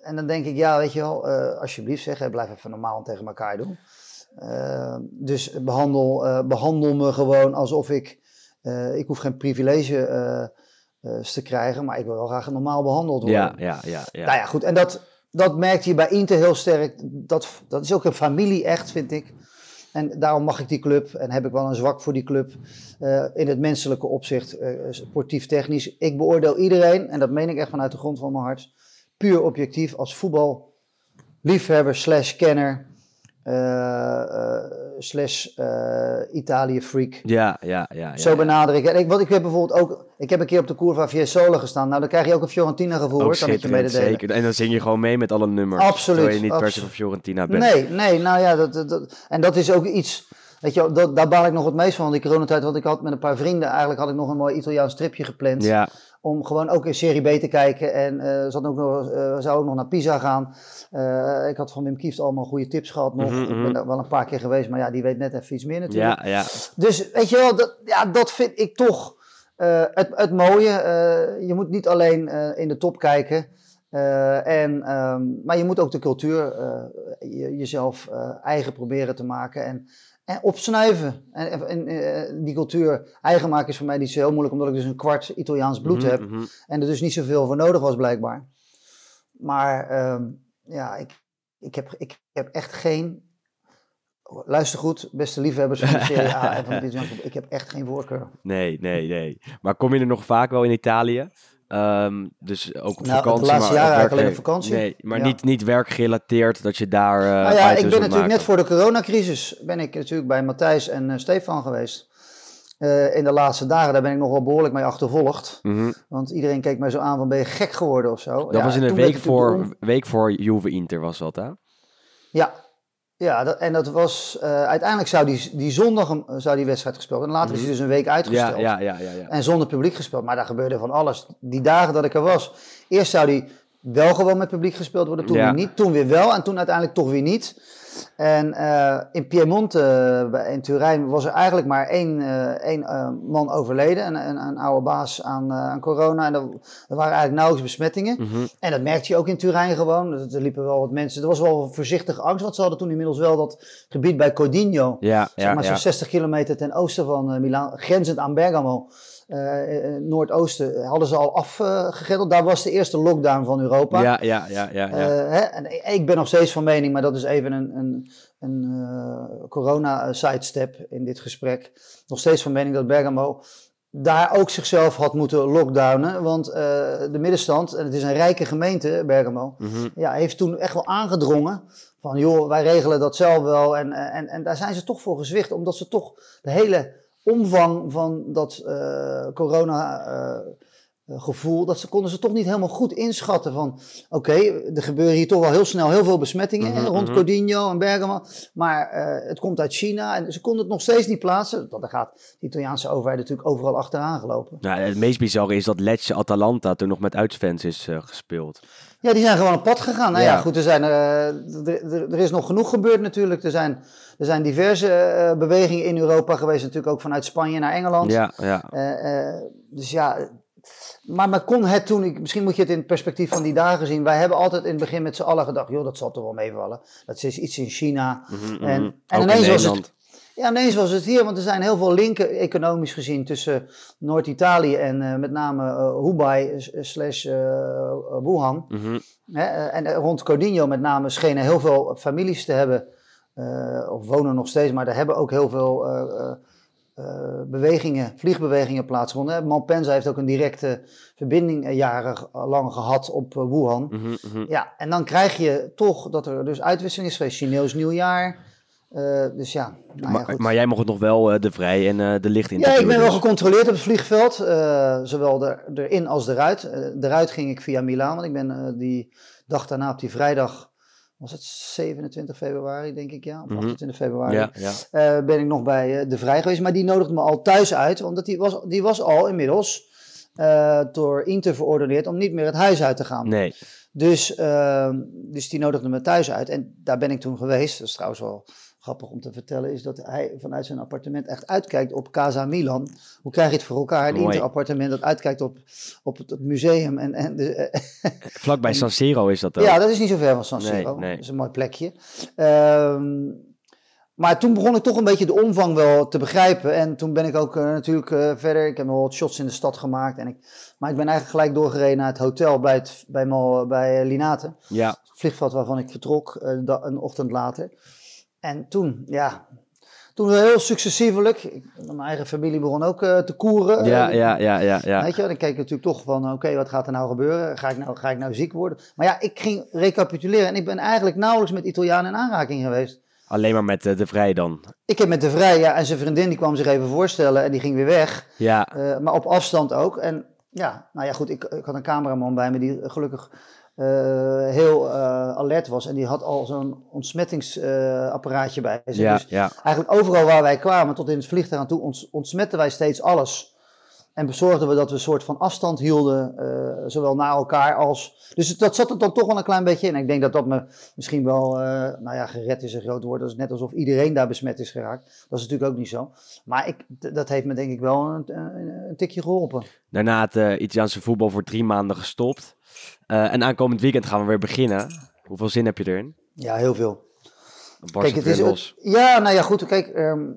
[SPEAKER 3] en dan denk ik, ja, weet je wel, eh, alsjeblieft zeg, blijf even normaal tegen elkaar doen. Eh, dus behandel, eh, behandel me gewoon alsof ik, eh, ik hoef geen privilege te krijgen, maar ik wil wel graag normaal behandeld worden.
[SPEAKER 2] Ja, ja, ja. ja.
[SPEAKER 3] Nou ja, goed, en dat, dat merkte je bij Inter heel sterk. Dat, dat is ook een familie echt, vind ik. En daarom mag ik die club en heb ik wel een zwak voor die club in het menselijke opzicht, sportief technisch. Ik beoordeel iedereen, en dat meen ik echt vanuit de grond van mijn hart, puur objectief als voetballiefhebber slash kenner slash eh, Italië-freak.
[SPEAKER 2] Ja, ja, ja. ja,
[SPEAKER 3] Zo benader ik. En ik, want ik heb bijvoorbeeld ook, ik heb een keer op de Curva Fiesole gestaan. Nou, dan krijg je ook een Fiorentina gevoel, hoor, kan ik je mededelen.
[SPEAKER 2] zeker. En dan zing je gewoon mee met alle nummers.
[SPEAKER 3] Absoluut,
[SPEAKER 2] Terwijl je niet per se van Fiorentina bent.
[SPEAKER 3] Nee, nee, nou ja, dat- en dat is ook iets, weet je, dat, daar baal ik nog het meest van, die coronatijd. Want ik had met een paar vrienden, eigenlijk had ik nog een mooi Italiaans tripje gepland.
[SPEAKER 2] Ja,
[SPEAKER 3] Om gewoon ook in Serie B te kijken. En eh zat ook nog, eh, we zouden ook nog naar Pisa gaan. Eh, ik had van Wim Kieft allemaal goede tips gehad nog.
[SPEAKER 2] Mhm,
[SPEAKER 3] Ik
[SPEAKER 2] mhm.
[SPEAKER 3] ben daar wel een paar keer geweest, maar ja, die weet net even iets meer natuurlijk.
[SPEAKER 2] ja, ja.
[SPEAKER 3] Dus weet je wel, dat, ja, dat vind ik toch het, het mooie. Je moet niet alleen in de top kijken. en, ehm, maar je moet ook de cultuur je- jezelf eigen proberen te maken. En, en opsnuiven. En, en eh, die cultuur eigen maken is voor mij niet zo heel moeilijk, omdat ik dus een kwart Italiaans bloed
[SPEAKER 2] Mhm,
[SPEAKER 3] heb.
[SPEAKER 2] mhm.
[SPEAKER 3] En er dus niet zoveel voor nodig was, blijkbaar. Maar ehm, ja, ik, ik, heb, ik heb echt geen. Luister goed, beste liefhebbers van de Serie A en van voetbal. Ik heb echt geen voorkeur.
[SPEAKER 2] Nee, nee, nee. Maar kom je er nog vaak wel in Italië? Ehm, dus ook op
[SPEAKER 3] Nou,
[SPEAKER 2] vakantie.
[SPEAKER 3] laatste
[SPEAKER 2] maar
[SPEAKER 3] jaar
[SPEAKER 2] of
[SPEAKER 3] eigenlijk alleen op vakantie.
[SPEAKER 2] Nee, maar
[SPEAKER 3] Ja.
[SPEAKER 2] niet, niet werkgerelateerd dat je daar. eh
[SPEAKER 3] nou ja, ik ben natuurlijk
[SPEAKER 2] maken.
[SPEAKER 3] net voor de coronacrisis. Ben ik natuurlijk bij Matthijs en eh, Stefan geweest. Eh, in de laatste dagen, daar ben ik nog wel behoorlijk mee achtervolgd.
[SPEAKER 2] Mhm.
[SPEAKER 3] Want iedereen keek mij zo aan van, ben je gek geworden of zo?
[SPEAKER 2] Dat
[SPEAKER 3] Ja,
[SPEAKER 2] was in
[SPEAKER 3] en
[SPEAKER 2] een week voor, week voor Juve Inter was dat, hè?
[SPEAKER 3] Ja, ja dat, en dat was. eh, uiteindelijk zou die, die zondag zou die wedstrijd gespeeld. En later is hij dus een week
[SPEAKER 2] Mhm.
[SPEAKER 3] Uitgesteld.
[SPEAKER 2] ja, ja, ja. ja.
[SPEAKER 3] En zonder publiek gespeeld. Maar daar gebeurde van alles. Die dagen dat ik er was. Eerst zou die wel gewoon met publiek gespeeld worden. Toen
[SPEAKER 2] Ja.
[SPEAKER 3] weer niet. Toen weer wel. En toen uiteindelijk toch weer niet. En eh, in Piemonte, eh, in Turijn, was er eigenlijk maar één, eh, één man overleden. Een, een, een oude baas aan, aan corona. En er, er waren eigenlijk nauwelijks besmettingen.
[SPEAKER 2] Mhm.
[SPEAKER 3] En dat merkte je ook in Turijn gewoon. Er er liepen wel wat mensen. Er was wel voorzichtige angst. Want ze hadden toen inmiddels wel dat gebied bij Codino.
[SPEAKER 2] Ja,
[SPEAKER 3] Zeg maar
[SPEAKER 2] ja.
[SPEAKER 3] zo'n 60 kilometer ten oosten van Milaan, grenzend aan Bergamo, eh, eh, noordoosten, hadden ze al afgegrendeld. Daar was de eerste lockdown van Europa.
[SPEAKER 2] Ja, ja, ja, ja. ja.
[SPEAKER 3] Eh, hè, en ik- ben nog steeds van mening, maar dat is even een, een, een corona-sidestep in dit gesprek. Nog steeds van mening dat Bergamo daar ook zichzelf had moeten lockdownen. Want de middenstand, en het is een rijke gemeente, Bergamo,
[SPEAKER 2] Mhm.
[SPEAKER 3] ja, heeft toen echt wel aangedrongen van joh, wij regelen dat zelf wel. En, en, en daar zijn ze toch voor gezwicht, omdat ze toch de hele omvang van dat eh, corona eh, gevoel, dat ze konden ze toch niet helemaal goed inschatten van, oké, er gebeuren hier toch wel heel snel heel veel besmettingen
[SPEAKER 2] Mhm,
[SPEAKER 3] rond
[SPEAKER 2] mhm.
[SPEAKER 3] Codinho en Bergamo, maar eh, het komt uit China en ze konden het nog steeds niet plaatsen. Dat daar gaat de Italiaanse overheid natuurlijk overal achteraan gelopen.
[SPEAKER 2] Nou, het meest bizarre is dat Lecce Atalanta toen nog met uitfans is eh, gespeeld.
[SPEAKER 3] Ja, die zijn gewoon op pad gegaan. Nou ja,
[SPEAKER 2] Ja.
[SPEAKER 3] goed, er, zijn, eh, er, er- er is nog genoeg gebeurd natuurlijk. Er zijn, er zijn diverse eh, bewegingen in Europa geweest, natuurlijk ook vanuit Spanje naar Engeland.
[SPEAKER 2] Ja, ja.
[SPEAKER 3] Eh, eh, dus ja, maar, maar kon het toen, ik, misschien moet je het in het perspectief van die dagen zien. Wij hebben altijd in het begin met z'n allen gedacht, joh, dat zal toch wel meevallen. Dat is iets in China.
[SPEAKER 2] Mhm, mhm.
[SPEAKER 3] En,
[SPEAKER 2] Ook
[SPEAKER 3] en
[SPEAKER 2] in
[SPEAKER 3] ineens was het, ja, ineens was het hier, want er zijn heel veel linken economisch gezien tussen Noord-Italië en eh, met name eh Hubei slash eh, Wuhan.
[SPEAKER 2] Mhm.
[SPEAKER 3] Hè, en rond Codinho met name schenen heel veel families te hebben, of wonen nog steeds, maar er hebben ook heel veel bewegingen, vliegbewegingen plaatsgevonden. hè. Malpensa heeft ook een directe verbinding eh, jarenlang gehad op eh, Wuhan.
[SPEAKER 2] Mhm, mhm.
[SPEAKER 3] Ja, en dan krijg je toch dat er dus uitwisseling is geweest, Chinees nieuwjaar. Eh, dus ja, nou
[SPEAKER 2] maar, maar jij mocht nog wel eh, de vrij en eh, de licht in.
[SPEAKER 3] Ja, ik ben wel gecontroleerd op het vliegveld, eh, zowel er, erin als eruit. Eh eruit ging ik via Milaan, want ik ben eh, die dag daarna op die vrijdag, was het 27 februari denk ik, ja, of
[SPEAKER 2] Mhm.
[SPEAKER 3] 28 februari,
[SPEAKER 2] Ja, ja.
[SPEAKER 3] eh, ben ik nog bij eh, de Vrij geweest. Maar die nodigde me al thuis uit, want die was, die was al inmiddels eh, door Inter verordeneerd om niet meer het huis uit te gaan.
[SPEAKER 2] Nee.
[SPEAKER 3] Dus, ehm, dus die nodigde me thuis uit en daar ben ik toen geweest. Dat is trouwens wel grappig om te vertellen, is dat hij vanuit zijn appartement echt uitkijkt op Casa Milan. Hoe krijg je het voor elkaar? Een interappartement dat uitkijkt op, op het, het museum. En, en de,
[SPEAKER 2] Vlakbij San Siro is dat ook.
[SPEAKER 3] ja, dat is niet zo ver van San Siro.
[SPEAKER 2] nee.
[SPEAKER 3] Dat is een mooi plekje. Ehm, maar toen begon ik toch een beetje de omvang wel te begrijpen. En toen ben ik ook eh, natuurlijk eh, verder. Ik heb nog wat shots in de stad gemaakt. En ik, maar ik ben eigenlijk gelijk doorgereden naar het hotel bij, het, bij, Mal- bij eh, Linate.
[SPEAKER 2] Ja.
[SPEAKER 3] Het vliegveld waarvan ik vertrok da- een ochtend later. En toen, ja, toen wel heel successievelijk. Ik, mijn eigen familie begon ook eh, te koeren.
[SPEAKER 2] Ja, ja, ja, ja, ja.
[SPEAKER 3] Weet je, wel, dan keek ik natuurlijk toch van, oké, wat gaat er nou gebeuren? Ga ik nou, ga ik nou ziek worden? Maar ja, ik ging recapituleren en ik ben eigenlijk nauwelijks met Italianen in aanraking geweest.
[SPEAKER 2] Alleen maar met eh, de vrij dan.
[SPEAKER 3] Ik heb met de Vrij, ja, en zijn vriendin, die kwam zich even voorstellen en die ging weer weg.
[SPEAKER 2] Ja.
[SPEAKER 3] Eh, maar op afstand ook. En ja, nou ja, goed, ik, ik had een cameraman bij me die gelukkig heel eh, alert was. En die had al zo'n ontsmettingsapparaatje bij zich.
[SPEAKER 2] Ja,
[SPEAKER 3] Dus
[SPEAKER 2] ja.
[SPEAKER 3] eigenlijk overal waar wij kwamen, tot in het vliegtuig aan toe, ons, ontsmetten wij steeds alles. En bezorgden we dat we een soort van afstand hielden, eh, zowel naar elkaar als... Dus het- dat zat er dan toch wel een klein beetje in. En ik denk dat dat me misschien wel, eh, nou ja, gered is een groot woord. Dat is net alsof iedereen daar besmet is geraakt. Dat is natuurlijk ook niet zo. Maar ik, dat heeft me denk ik wel een, een, een tikje geholpen.
[SPEAKER 2] Daarna het eh, Italiaanse voetbal voor drie maanden gestopt. Eh, en aankomend weekend gaan we weer beginnen. Hoeveel zin heb je erin?
[SPEAKER 3] Ja, heel veel.
[SPEAKER 2] Barst het
[SPEAKER 3] is,
[SPEAKER 2] los.
[SPEAKER 3] ja, nou ja, goed. Kijk, ehm,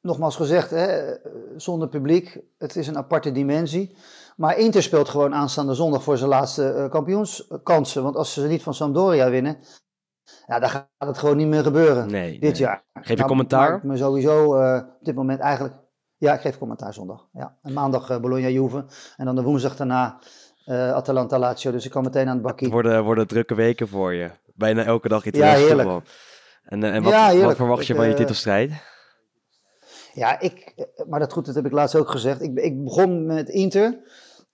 [SPEAKER 3] nogmaals gezegd, hè, zonder publiek, het is een aparte dimensie. Maar Inter speelt gewoon aanstaande zondag voor zijn laatste eh, kampioenskansen. Want als ze niet van Sampdoria winnen, ja, dan gaat het gewoon niet meer gebeuren
[SPEAKER 2] Nee.
[SPEAKER 3] dit
[SPEAKER 2] nee.
[SPEAKER 3] jaar.
[SPEAKER 2] Geef je
[SPEAKER 3] Nou,
[SPEAKER 2] commentaar?
[SPEAKER 3] me sowieso eh, op dit moment eigenlijk... Ja, ik geef commentaar zondag. Ja. En maandag Bologna-Juve. En dan de woensdag daarna Atalanta-Lazio. Dus ik kan meteen aan het bakkie.
[SPEAKER 2] Het worden, worden drukke weken voor je. Bijna elke dag Italiaanse
[SPEAKER 3] Ja, heerlijk.
[SPEAKER 2] voetbal. En, eh, en wat,
[SPEAKER 3] Ja, heerlijk.
[SPEAKER 2] wat verwacht je
[SPEAKER 3] Ik,
[SPEAKER 2] van je
[SPEAKER 3] eh,
[SPEAKER 2] titelstrijd?
[SPEAKER 3] Ja, ik, eh, maar dat goed, dat heb ik laatst ook gezegd. Ik, ik begon met Inter,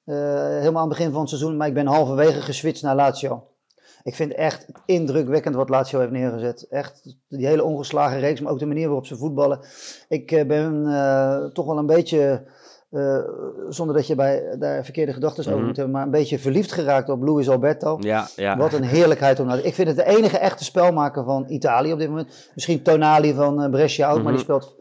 [SPEAKER 3] eh, helemaal aan het begin van het seizoen, maar ik ben halverwege geswitcht naar Lazio. Ik vind echt indrukwekkend wat Lazio heeft neergezet. Echt die hele ongeslagen reeks, maar ook de manier waarop ze voetballen. Ik eh, ben eh, toch wel een beetje, eh, zonder dat je bij daar verkeerde gedachten over
[SPEAKER 2] Mhm.
[SPEAKER 3] moet hebben, maar een beetje verliefd geraakt op Luis Alberto.
[SPEAKER 2] Ja, ja.
[SPEAKER 3] Wat een heerlijkheid om naar Ik vind het de enige echte spelmaker van Italië op dit moment. Misschien Tonali van eh, Brescia ook, maar die
[SPEAKER 2] Mhm.
[SPEAKER 3] speelt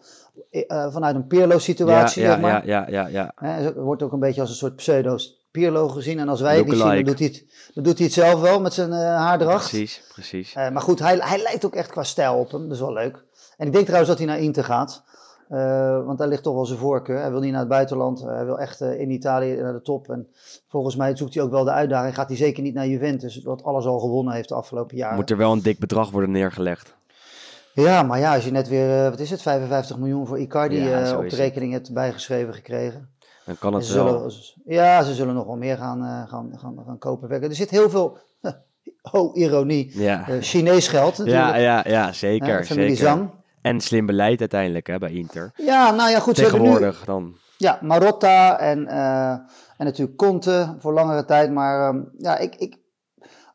[SPEAKER 3] eh, vanuit een Pirlo-situatie.
[SPEAKER 2] ja, ja,
[SPEAKER 3] zeg maar.
[SPEAKER 2] ja, ja, ja, ja.
[SPEAKER 3] Wordt ook een beetje als een soort pseudo Pirlo gezien. En als wij het niet zien, dan doet, hij het, dan doet hij het zelf wel met zijn eh, haardracht.
[SPEAKER 2] Precies, precies.
[SPEAKER 3] Maar goed, hij, hij lijkt ook echt qua stijl op hem. Dat is wel leuk. En ik denk trouwens dat hij naar Inter gaat. Eh, want daar ligt toch wel zijn voorkeur. Hij wil niet naar het buitenland. hij wil echt eh, in Italië naar de top. En volgens mij zoekt hij ook wel de uitdaging. Gaat hij zeker niet naar Juventus. Wat alles al gewonnen heeft de afgelopen jaren.
[SPEAKER 2] Moet er wel een dik bedrag worden neergelegd.
[SPEAKER 3] Ja, maar ja, als je net weer, eh, wat is het, 55 miljoen voor Icardi
[SPEAKER 2] Ja,
[SPEAKER 3] eh, op de rekening hebt bijgeschreven gekregen.
[SPEAKER 2] Dan kan het
[SPEAKER 3] ze
[SPEAKER 2] wel.
[SPEAKER 3] zullen, ja, ze zullen nog wel meer gaan, eh, gaan, gaan, gaan kopen. Er zit heel veel, oh ironie,
[SPEAKER 2] Ja,
[SPEAKER 3] eh, Chinees geld natuurlijk.
[SPEAKER 2] ja, ja, ja zeker.
[SPEAKER 3] familie
[SPEAKER 2] zeker. En slim beleid uiteindelijk hè, bij Inter.
[SPEAKER 3] Ja, nou ja, goed. Hebben nu,
[SPEAKER 2] Tegenwoordig dan.
[SPEAKER 3] Ja, Marotta en, uh, en natuurlijk Conte voor langere tijd. Maar um, ja, ik, ik,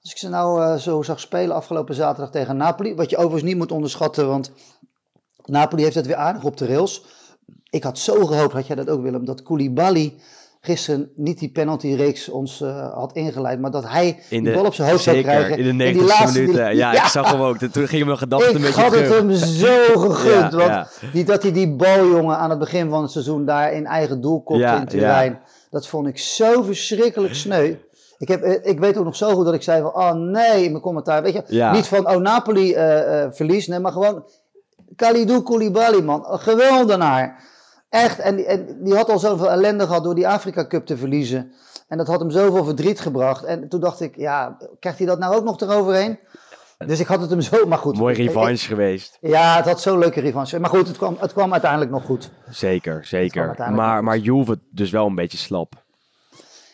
[SPEAKER 3] als ik ze nou uh, zo zag spelen afgelopen zaterdag tegen Napoli. Wat je overigens niet moet onderschatten, want Napoli heeft het weer aardig op de rails. Ik had zo gehoopt, had jij dat ook Willem, dat Koulibaly gisteren niet die penaltyreeks ons uh, had ingeleid, maar dat hij
[SPEAKER 2] in
[SPEAKER 3] de, bal op zijn hoofd
[SPEAKER 2] zeker,
[SPEAKER 3] zou krijgen.
[SPEAKER 2] in de 90
[SPEAKER 3] laatste,
[SPEAKER 2] minuten.
[SPEAKER 3] Die,
[SPEAKER 2] ja, ja, ik zag hem ook. Toen ging mijn gedachten een beetje
[SPEAKER 3] Ik had het hem zo gegund,
[SPEAKER 2] Ja,
[SPEAKER 3] want
[SPEAKER 2] ja.
[SPEAKER 3] Dat hij die bal, jongen, aan het begin van het seizoen daar in eigen doel kopte in terrein. Dat vond ik zo verschrikkelijk sneu. Ik, heb, eh, ik weet ook nog zo goed dat ik zei van, oh nee, in mijn commentaar, weet je. Niet van, oh Napoli eh eh, verliest, nee, maar gewoon Kalidou Koulibaly, man. Geweldenaar. Echt, en, die- en die had al zoveel ellende gehad door die Afrika Cup te verliezen. En dat had hem zoveel verdriet gebracht. En toen dacht ik, ja, krijgt hij dat nou ook nog eroverheen? Dus ik had het hem zo, maar goed.
[SPEAKER 2] Mooi
[SPEAKER 3] ik-
[SPEAKER 2] revanche geweest.
[SPEAKER 3] ja, het had zo'n leuke revanche. Maar goed, het kwam, het kwam uiteindelijk nog goed.
[SPEAKER 2] Zeker, zeker. Maar, maar Juve dus wel een beetje slap.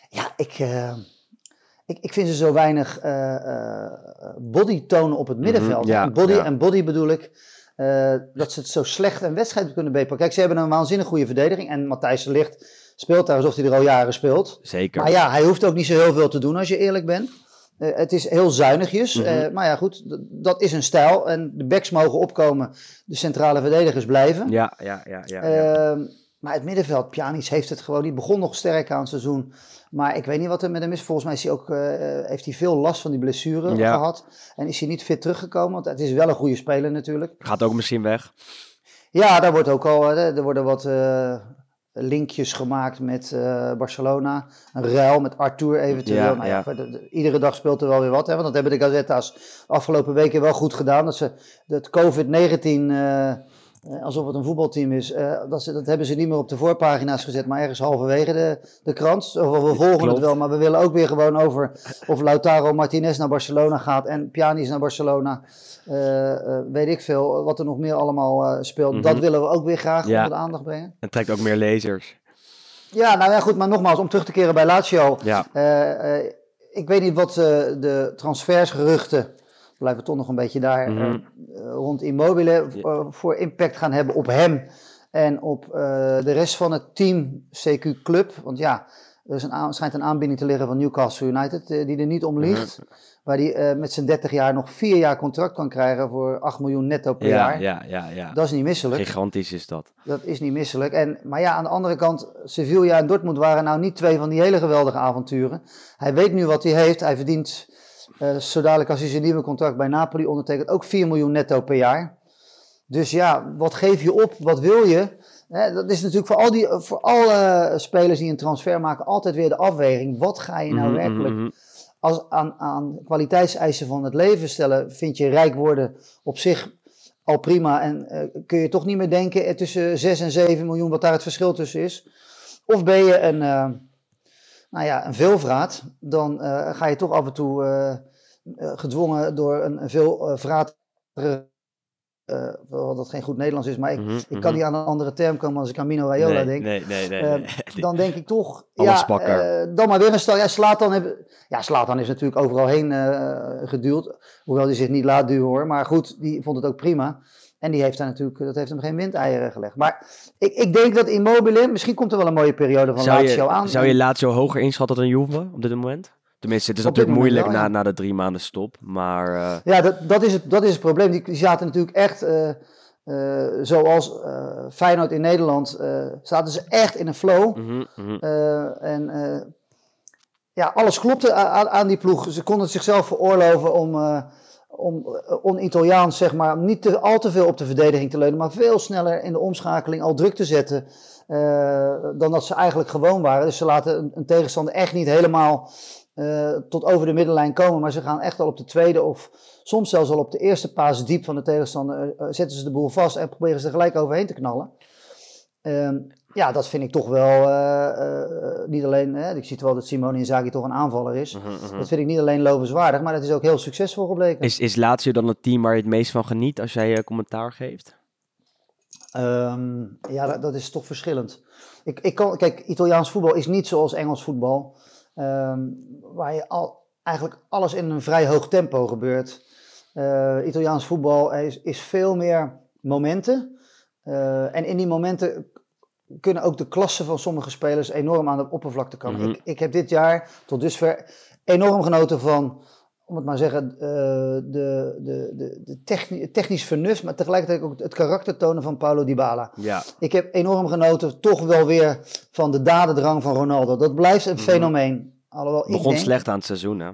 [SPEAKER 3] Ja, ik, eh, ik, ik vind ze zo weinig eh, eh, body tonen op het middenveld.
[SPEAKER 2] Mhm, ja,
[SPEAKER 3] body,
[SPEAKER 2] ja.
[SPEAKER 3] en body bedoel ik eh, dat ze het zo slecht een wedstrijd kunnen bepakken. Kijk, ze hebben een waanzinnig goede verdediging. En Matthijs de Ligt speelt daar alsof hij er al jaren speelt.
[SPEAKER 2] Zeker.
[SPEAKER 3] Maar ja, hij hoeft ook niet zo heel veel te doen als je eerlijk bent. Eh, het is heel zuinigjes.
[SPEAKER 2] Mhm.
[SPEAKER 3] eh, maar ja, goed, dat is een stijl. En de backs mogen opkomen, de centrale verdedigers blijven.
[SPEAKER 2] Ja, ja, ja. ja, ja.
[SPEAKER 3] Ehm, maar het middenveld, Pjanic heeft het gewoon. Die begon nog sterk aan het seizoen. Maar ik weet niet wat er met hem is. Volgens mij is hij ook, eh, heeft hij veel last van die blessure
[SPEAKER 2] Ja.
[SPEAKER 3] gehad. En is hij niet fit teruggekomen. Want het is wel een goede speler natuurlijk.
[SPEAKER 2] Gaat ook misschien weg.
[SPEAKER 3] Ja, daar wordt ook al, eh, er worden wat eh, linkjes gemaakt met eh, Barcelona. Een ruil met Arthur eventueel.
[SPEAKER 2] Ja,
[SPEAKER 3] nou ja, iedere dag speelt er wel weer wat. Hè, want dat hebben de Gazetta's afgelopen weken wel goed gedaan. Dat ze dat COVID-19, eh, eh, alsof het een voetbalteam is, eh, dat, ze, dat hebben ze niet meer op de voorpagina's gezet, maar ergens halverwege de, de krant. We volgen
[SPEAKER 2] Klopt.
[SPEAKER 3] het wel, maar we willen ook weer gewoon over of Lautaro Martinez naar Barcelona gaat en Pjanic naar Barcelona. Eh, eh, weet ik veel, wat er nog meer allemaal eh, speelt.
[SPEAKER 2] Mhm.
[SPEAKER 3] Dat willen we ook weer graag
[SPEAKER 2] Ja.
[SPEAKER 3] onder de aandacht brengen.
[SPEAKER 2] En trekt ook meer lezers.
[SPEAKER 3] Ja, nou ja, goed, maar nogmaals, om terug te keren bij Lazio.
[SPEAKER 2] Ja,
[SPEAKER 3] Eh, eh, ik weet niet wat eh, de transfersgeruchten, we blijven toch nog een beetje daar,
[SPEAKER 2] Mhm.
[SPEAKER 3] eh, eh, rond Immobile eh, voor impact gaan hebben op hem en op eh, de rest van het team CQ Club. Want ja, er is een schijnt een aanbieding te liggen van Newcastle United eh, die er niet om ligt. Waar hij eh, met zijn 30 jaar nog vier jaar contract kan krijgen voor 8 miljoen netto per
[SPEAKER 2] ja,
[SPEAKER 3] jaar.
[SPEAKER 2] ja, ja, ja.
[SPEAKER 3] Dat is niet misselijk.
[SPEAKER 2] Gigantisch is dat.
[SPEAKER 3] Dat is niet misselijk. En, maar ja, aan de andere kant, Sevilla en Dortmund waren nou niet twee van die hele geweldige avonturen. Hij weet nu wat hij heeft. Hij verdient, eh zo dadelijk als hij zijn nieuwe contract bij Napoli ondertekent, ook 4 miljoen netto per jaar. Dus ja, wat geef je op? Wat wil je? Hè, dat is natuurlijk voor, al die, voor alle spelers die een transfer maken altijd weer de afweging. Wat ga je nou
[SPEAKER 2] Mhm,
[SPEAKER 3] werkelijk
[SPEAKER 2] mhm, mhm.
[SPEAKER 3] als aan, aan kwaliteitseisen van het leven stellen, vind je rijk worden op zich al prima. En eh, kun je toch niet meer denken eh, tussen 6 en 7 miljoen, wat daar het verschil tussen is. Of ben je een, eh, nou ja, een veelvraat, dan eh, ga je toch af en toe eh, eh, gedwongen door een, een veel eh, vraatere, eh, wel dat geen goed Nederlands is, maar ik,
[SPEAKER 2] Mhm,
[SPEAKER 3] ik
[SPEAKER 2] mhm.
[SPEAKER 3] kan niet aan een andere term komen als ik aan Mino Raiola
[SPEAKER 2] nee,
[SPEAKER 3] denk.
[SPEAKER 2] Nee, nee, nee.
[SPEAKER 3] Eh,
[SPEAKER 2] nee.
[SPEAKER 3] dan denk ik toch, ja, eh, dan maar weer een stel. Ja, Slatan, heb, ja, Slatan is natuurlijk overal heen eh, geduwd. Hoewel hij zich niet laat duwen hoor. Maar goed, die vond het ook prima. En die heeft daar natuurlijk, dat heeft hem geen windeieren gelegd. Maar ik, ik denk dat Immobile, misschien komt er wel een mooie periode van
[SPEAKER 2] zou,
[SPEAKER 3] Lazio
[SPEAKER 2] je,
[SPEAKER 3] aan.
[SPEAKER 2] zou je Lazio hoger inschatten dan Juve op dit moment? Tenminste, het is
[SPEAKER 3] Op
[SPEAKER 2] natuurlijk moeilijk
[SPEAKER 3] wel,
[SPEAKER 2] na,
[SPEAKER 3] ja.
[SPEAKER 2] na de drie maanden stop. Maar eh,
[SPEAKER 3] Ja, dat, dat, is het, dat is het probleem. Die, die zaten natuurlijk echt, eh, eh, zoals Feyenoord in Nederland, zaten ze echt in een flow.
[SPEAKER 2] mhm, mhm.
[SPEAKER 3] En ja, alles klopte aan, aan die ploeg. Ze konden het zichzelf veroorloven om, om on-Italiaans, zeg maar, niet te, al te veel op de verdediging te leunen, maar veel sneller in de omschakeling al druk te zetten dan dat ze eigenlijk gewoon waren. Dus ze laten een, een tegenstander echt niet helemaal eh, tot over de middenlijn komen, maar ze gaan echt al op de tweede of soms zelfs al op de eerste paas diep van de tegenstander, eh, eh, zetten ze de boel vast en proberen ze er gelijk overheen te knallen. Ehm, ja, dat vind ik toch wel, eh, eh, niet alleen, hè, ik zie wel dat Simone Inzaghi toch een aanvaller is.
[SPEAKER 2] Mhm, mhm.
[SPEAKER 3] Dat vind ik niet alleen lovenswaardig, maar dat is ook heel succesvol gebleken.
[SPEAKER 2] Is, is Lazio dan het team waar je het meest van geniet als jij commentaar geeft?
[SPEAKER 3] Ehm, ja, dat, dat is toch verschillend. Ik, ik kan, kijk, Italiaans voetbal is niet zoals Engels voetbal, ehm, waar je al, eigenlijk alles in een vrij hoog tempo gebeurt. Eh, Italiaans voetbal is, is veel meer momenten. Eh, en in die momenten kunnen ook de klassen van sommige spelers enorm aan de oppervlakte komen.
[SPEAKER 2] Mhm.
[SPEAKER 3] ik, ik heb dit jaar tot dusver enorm genoten van, om het maar zeggen, eh, de, de, de, de techni- technisch vernuft, maar tegelijkertijd ook het karakter tonen van Paulo Dybala.
[SPEAKER 2] Ja,
[SPEAKER 3] Ik heb enorm genoten, toch wel weer, van de dadendrang van Ronaldo. Dat blijft een
[SPEAKER 2] Mhm.
[SPEAKER 3] fenomeen. Alhoewel, ik
[SPEAKER 2] begon
[SPEAKER 3] denk,
[SPEAKER 2] slecht aan het seizoen, hè?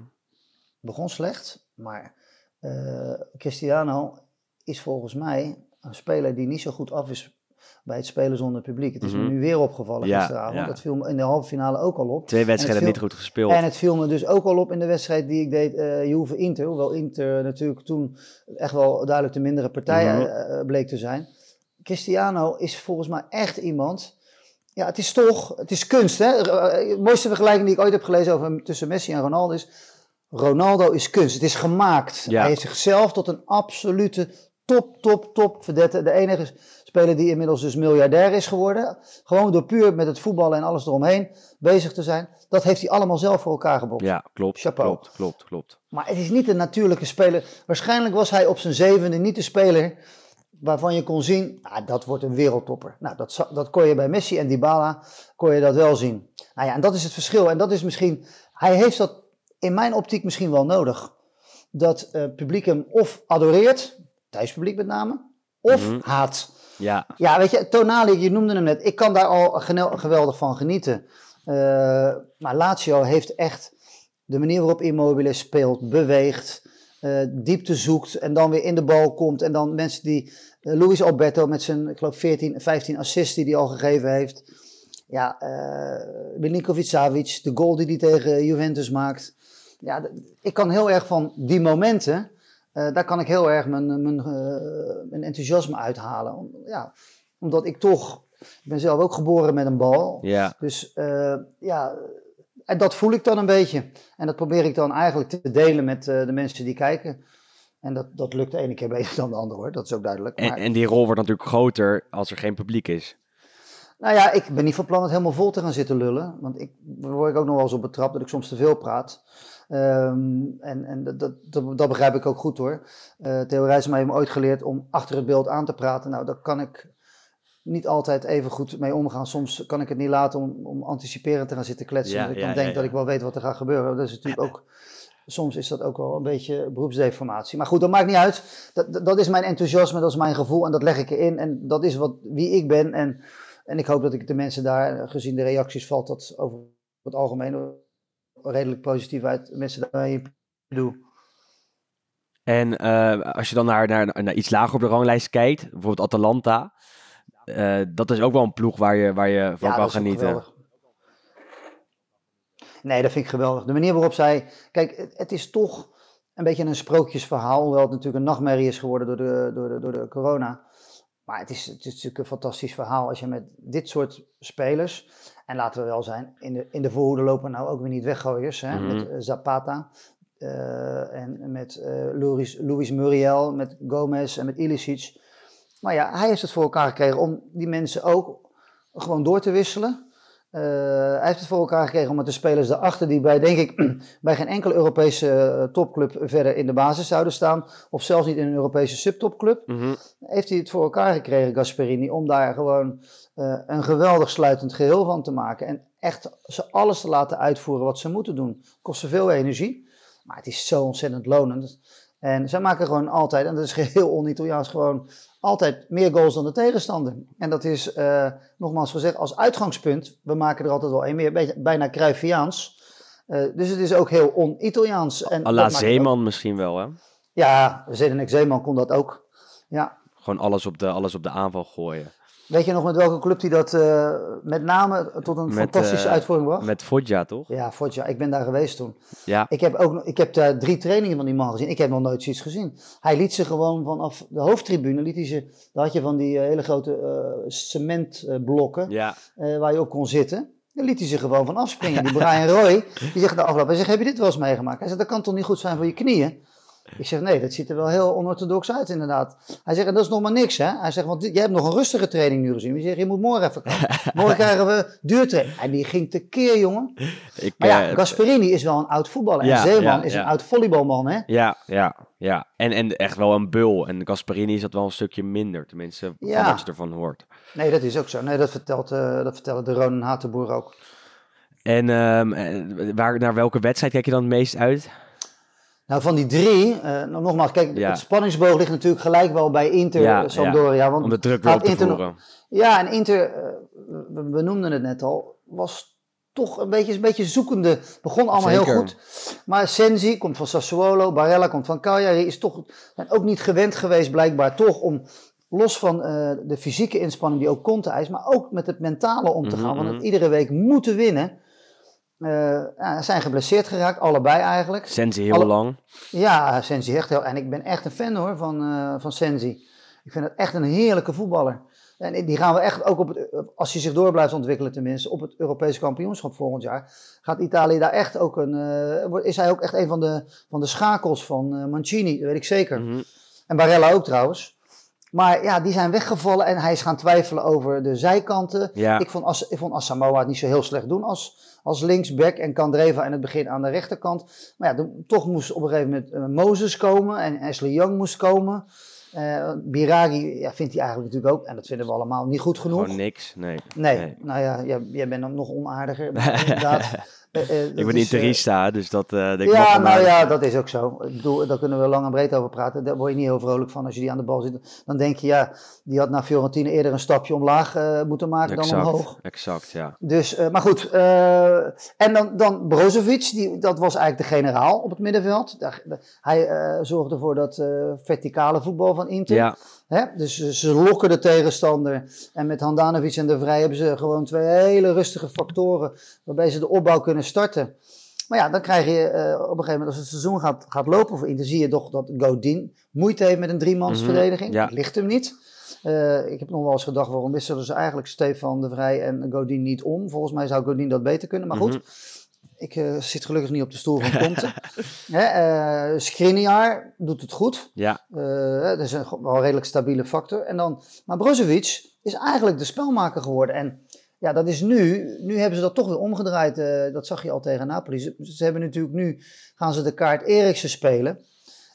[SPEAKER 3] begon slecht, maar eh, Cristiano is volgens mij een speler die niet zo goed af is bij het spelen zonder publiek. Het is
[SPEAKER 2] Mhm.
[SPEAKER 3] me nu weer opgevallen
[SPEAKER 2] Ja,
[SPEAKER 3] gisteravond.
[SPEAKER 2] ja.
[SPEAKER 3] Dat viel me in de halve finale ook al op.
[SPEAKER 2] Twee wedstrijden
[SPEAKER 3] viel-
[SPEAKER 2] niet goed gespeeld.
[SPEAKER 3] En het viel me dus ook al op in de wedstrijd die ik deed, eh Juve Inter. Hoewel Inter natuurlijk toen echt wel duidelijk de mindere partij
[SPEAKER 2] Mhm.
[SPEAKER 3] eh, eh, bleek te zijn. Cristiano is volgens mij echt iemand. Ja, het is toch, het is kunst. Hè? De mooiste vergelijking die ik ooit heb gelezen over, tussen Messi en Ronaldo is. Ronaldo is kunst. Het is gemaakt.
[SPEAKER 2] Ja.
[SPEAKER 3] Hij heeft zichzelf tot een absolute top, top, top verdette. De enige speler die inmiddels dus miljardair is geworden. Gewoon door puur met het voetballen en alles eromheen bezig te zijn. Dat heeft hij allemaal zelf voor elkaar gebokt.
[SPEAKER 2] Ja, klopt.
[SPEAKER 3] Chapeau.
[SPEAKER 2] Klopt, klopt, klopt.
[SPEAKER 3] Maar het is niet een natuurlijke speler. Waarschijnlijk was hij op zijn zevende niet de speler waarvan je kon zien, ah, dat wordt een wereldtopper. Nou, dat, dat kon je bij Messi en Dybala, kon je dat wel zien. Nou ja, en dat is het verschil. En dat is misschien, hij heeft dat in mijn optiek misschien wel nodig. Dat eh publiek hem of adoreert, thuispubliek met name, of
[SPEAKER 2] Mhm.
[SPEAKER 3] haat.
[SPEAKER 2] Ja,
[SPEAKER 3] Ja, weet je, Tonali, je noemde hem net. Ik kan daar al geweldig van genieten. Eh, maar Lazio heeft echt de manier waarop Immobile speelt, beweegt, eh, diepte zoekt en dan weer in de bal komt. En dan mensen die, eh, Luis Alberto met zijn, ik geloof 14, 15 assists die hij al gegeven heeft. Ja, eh Milinkovic Savic, de goal die hij tegen Juventus maakt. Ja, ik kan heel erg van die momenten, eh, daar kan ik heel erg mijn, mijn, eh, mijn enthousiasme uithalen. Om- ja, omdat ik toch, ik ben zelf ook geboren met een bal.
[SPEAKER 2] ja.
[SPEAKER 3] Dus eh, ja, en dat voel ik dan een beetje. En dat probeer ik dan eigenlijk te delen met eh, de mensen die kijken. En dat, dat lukt de ene keer beter dan de andere hoor, dat is ook duidelijk.
[SPEAKER 2] En,
[SPEAKER 3] Maar,
[SPEAKER 2] en die rol wordt natuurlijk groter als er geen publiek is.
[SPEAKER 3] nou ja, ik ben niet van plan het helemaal vol te gaan zitten lullen. Want ik, word ik ook nog wel eens op betrapt dat ik soms te veel praat. Ehm, en en dat, dat, dat, begrijp ik ook goed hoor. Eh Theo Rijsma heeft me ooit geleerd om achter het beeld aan te praten. Nou, daar kan ik niet altijd even goed mee omgaan. Soms kan ik het niet laten om, om anticiperend te gaan zitten kletsen.
[SPEAKER 2] Ja,
[SPEAKER 3] omdat ik
[SPEAKER 2] ja,
[SPEAKER 3] dan
[SPEAKER 2] ja,
[SPEAKER 3] denk dat ik wel weet wat er gaat gebeuren. Dat is natuurlijk ook, soms is dat ook wel een beetje beroepsdeformatie. Maar goed, dat maakt niet uit. Dat, dat, dat is mijn enthousiasme, dat is mijn gevoel en dat leg ik erin. En dat is wat, wie ik ben. En, en ik hoop dat ik de mensen daar, gezien de reacties, valt dat over het algemeen redelijk positief uit. Mensen daarmee doe.
[SPEAKER 2] En eh, als je dan naar, naar, naar iets lager op de ranglijst kijkt, bijvoorbeeld Atalanta. eh, dat is ook wel een ploeg waar je, waar je van
[SPEAKER 3] Ja,
[SPEAKER 2] kan genieten.
[SPEAKER 3] geweldig. Nee, dat vind ik geweldig. De manier waarop zij. Kijk, het, het is toch een beetje een sprookjesverhaal. Hoewel het natuurlijk een nachtmerrie is geworden door de, door de, door de corona. Maar het is, het is natuurlijk een fantastisch verhaal als je met dit soort spelers. En laten we wel zijn, in de, in de voorhoede lopen nou ook weer niet weggooiers. Hè?
[SPEAKER 2] Mhm.
[SPEAKER 3] Met eh, Zapata. eh, en met eh Luis, Luis Muriel, met Gomez en met Ilicic. Maar ja, hij heeft het voor elkaar gekregen om die mensen ook gewoon door te wisselen. Hij heeft het voor elkaar gekregen om met de spelers daarachter, die bij, denk ik, bij geen enkele Europese topclub verder in de basis zouden staan, of zelfs niet in een Europese subtopclub,
[SPEAKER 2] Mhm.
[SPEAKER 3] heeft hij het voor elkaar gekregen, Gasperini, om daar gewoon een geweldig sluitend geheel van te maken. En echt ze alles te laten uitvoeren wat ze moeten doen. Kost ze veel energie, maar het is zo ontzettend lonend. En zij maken gewoon altijd, en dat is geheel on-Italiaans, gewoon altijd meer goals dan de tegenstander. En dat is, eh, nogmaals gezegd, als uitgangspunt, we maken er altijd wel een meer, bijna Cruyffiaans. Eh, dus het is ook heel on-Italiaans.
[SPEAKER 2] Alla Zeeman misschien wel, hè?
[SPEAKER 3] Ja, Zedek Zeeman kon dat ook. Ja,
[SPEAKER 2] Gewoon alles op de, alles op de aanval gooien.
[SPEAKER 3] Weet je nog met welke club die dat eh, met name tot een
[SPEAKER 2] Met,
[SPEAKER 3] fantastische
[SPEAKER 2] eh,
[SPEAKER 3] uitvoering bracht?
[SPEAKER 2] Met Foggia, toch?
[SPEAKER 3] Ja, Foggia. Ik ben daar geweest toen.
[SPEAKER 2] Ja.
[SPEAKER 3] Ik heb, ook, ik heb daar drie trainingen van die man gezien. Ik heb nog nooit zoiets gezien. Hij liet ze gewoon vanaf de hoofdtribune, liet hij ze, daar had je van die eh, hele grote eh, cementblokken
[SPEAKER 2] Ja.
[SPEAKER 3] eh, waar je op kon zitten. Daar liet hij ze gewoon van afspringen. Die Brian Roy, die zegt de afloop, hij zegt, heb je dit wel eens meegemaakt? Hij zegt, dat kan toch niet goed zijn voor je knieën? Ik zeg, nee, dat ziet er wel heel onorthodox uit inderdaad. Hij zegt, en dat is nog maar niks, hè. Hij zegt, want jij hebt nog een rustige training nu gezien. Ik zeg, je moet morgen even komen. morgen krijgen we duurtraining. En die ging tekeer, jongen.
[SPEAKER 2] Ik,
[SPEAKER 3] Maar ja,
[SPEAKER 2] eh,
[SPEAKER 3] Gasperini is wel een oud voetballer. En
[SPEAKER 2] Ja,
[SPEAKER 3] Zeeman
[SPEAKER 2] ja,
[SPEAKER 3] is een oud volleybalman, hè.
[SPEAKER 2] Ja, ja, ja. En, en echt wel een bul. En Gasparini is dat wel een stukje minder. Tenminste, van wat je ervan hoort.
[SPEAKER 3] Nee, dat is ook zo. Nee, dat, vertelt, eh, dat vertellen de Ronan Hatenboer ook.
[SPEAKER 2] En ehm, eh, waar, naar welke wedstrijd kijk je dan het meest uit?
[SPEAKER 3] Nou, van die drie, eh, nou, nogmaals, kijk,
[SPEAKER 2] Ja.
[SPEAKER 3] het spanningsboog ligt natuurlijk gelijk wel bij Inter
[SPEAKER 2] Ja,
[SPEAKER 3] eh, Sampdoria. Want
[SPEAKER 2] Om de druk weer
[SPEAKER 3] gaat
[SPEAKER 2] op te
[SPEAKER 3] Inter nog-
[SPEAKER 2] voeren.
[SPEAKER 3] Ja, en Inter, eh, we, we noemden het net al, was toch een beetje, een beetje zoekende. Begon allemaal
[SPEAKER 2] Zeker.
[SPEAKER 3] heel goed. Maar Sensi komt van Sassuolo, Barella komt van Cagliari. Is toch zijn ook niet gewend geweest blijkbaar toch om los van eh, de fysieke inspanning die ook Conte eist, maar ook met het mentale om te
[SPEAKER 2] Mhm,
[SPEAKER 3] gaan. Want
[SPEAKER 2] mhm.
[SPEAKER 3] het iedere week moeten winnen. Eh, ja, zijn geblesseerd geraakt, allebei eigenlijk.
[SPEAKER 2] Sensi heel
[SPEAKER 3] Alle-
[SPEAKER 2] lang.
[SPEAKER 3] Ja, Sensi echt heel. En ik ben echt een fan hoor van, eh van Sensi. Ik vind het echt een heerlijke voetballer. En die gaan we echt ook op het, als hij zich door blijft ontwikkelen tenminste, op het Europese kampioenschap volgend jaar. Gaat Italië daar echt ook een, eh, is hij ook echt een van de, van de schakels van eh, Mancini, dat weet ik zeker.
[SPEAKER 2] Mhm.
[SPEAKER 3] En Barella ook trouwens. Maar ja, die zijn weggevallen en hij is gaan twijfelen over de zijkanten.
[SPEAKER 2] Ja.
[SPEAKER 3] Ik vond, As, ik vond Asamoah het niet zo heel slecht doen als, als linksback en Kandreva in het begin aan de rechterkant. Maar ja, toch moest op een gegeven moment eh, Moses komen en Ashley Young moest komen. Eh Biragi ja, vindt hij eigenlijk natuurlijk ook, en dat vinden we allemaal, niet goed genoeg.
[SPEAKER 2] Gewoon niks. Nee.
[SPEAKER 3] nee, nou ja, jij, jij bent dan nog onaardiger. inderdaad. Eh, eh,
[SPEAKER 2] Ik ben
[SPEAKER 3] is, eh,
[SPEAKER 2] interista, dus dat eh denk ik
[SPEAKER 3] ja, nou ja, dat is ook zo. Ik bedoel, daar kunnen we lang en breed over praten. Daar word je niet heel vrolijk van als je die aan de bal zit. Dan denk je, ja, die had naar Fiorentina eerder een stapje omlaag moeten maken dan omhoog.
[SPEAKER 2] exact, ja.
[SPEAKER 3] Dus, maar goed. en dan, dan Brozovic, die, dat was eigenlijk de generaal op het middenveld. Daar- hij zorgde voor dat verticale voetbal van Inter.
[SPEAKER 2] Ja,
[SPEAKER 3] Hè? Dus ze- ze lokken de tegenstander. En met Handanovic en De Vrij hebben ze gewoon twee hele rustige factoren. Waarbij ze de opbouw kunnen starten. Maar ja, dan krijg je eh, op een gegeven moment, als het seizoen gaat, gaat lopen voor Inter, zie je toch dat Godin moeite heeft met een driemansverdediging.
[SPEAKER 2] Ja.
[SPEAKER 3] Dat ligt hem niet. Eh, ik heb nog wel eens gedacht, waarom wisselen ze eigenlijk Stefan De Vrij en Godin niet om? Volgens mij zou Godin dat beter kunnen. Maar goed,
[SPEAKER 2] Mhm.
[SPEAKER 3] Ik eh, zit gelukkig niet op de stoel van Conte. Skriniar doet het goed.
[SPEAKER 2] ja.
[SPEAKER 3] Eh, dat is een wel redelijk stabiele factor. En dan, maar Brozovic is eigenlijk de spelmaker geworden. En ja, dat is nu. Nu hebben ze dat toch weer omgedraaid. dat zag je al tegen Napoli. Ze, ze hebben natuurlijk nu. gaan ze de kaart Eriksen spelen.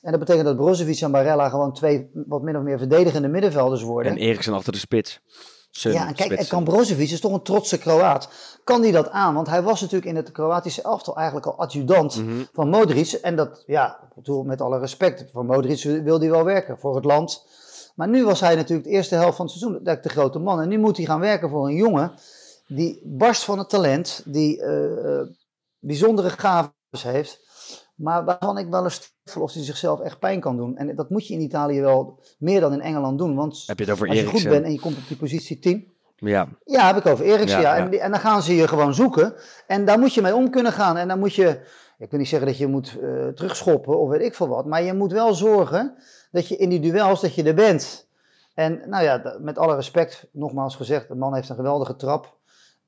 [SPEAKER 3] En dat betekent dat Brozovic en Barella gewoon twee wat min of meer verdedigende middenvelders worden.
[SPEAKER 2] En Eriksen achter de spits.
[SPEAKER 3] Ja, en kijk, en
[SPEAKER 2] spitsen.
[SPEAKER 3] kan Brozovic is toch een trotse Kroaat. Kan die dat aan? Want hij was natuurlijk in het Kroatische elftal eigenlijk al adjudant
[SPEAKER 2] Mhm.
[SPEAKER 3] van Modric. En dat, ja, met alle respect, voor Modric wil hij wel werken, voor het land. Maar nu was hij natuurlijk de eerste helft van het seizoen de, de grote man. En nu moet hij gaan werken voor een jongen die barst van het talent, die eh, eh, bijzondere gaven heeft. Maar waarvan ik wel eens twijfel of hij zichzelf echt pijn kan doen. En dat moet je in Italië wel meer dan in Engeland doen. Want
[SPEAKER 2] Heb je het over
[SPEAKER 3] als je goed bent en je komt op die positie 10,
[SPEAKER 2] Ja,
[SPEAKER 3] ja, heb ik over Eriksen,
[SPEAKER 2] Ja.
[SPEAKER 3] En, die- en dan gaan ze je gewoon zoeken. En daar moet je mee om kunnen gaan. En dan moet je, ik wil niet zeggen dat je moet eh, terugschoppen of weet ik veel wat. Maar je moet wel zorgen dat je in die duels, dat je er bent. En nou ja, met alle respect, nogmaals gezegd, de man heeft een geweldige trap.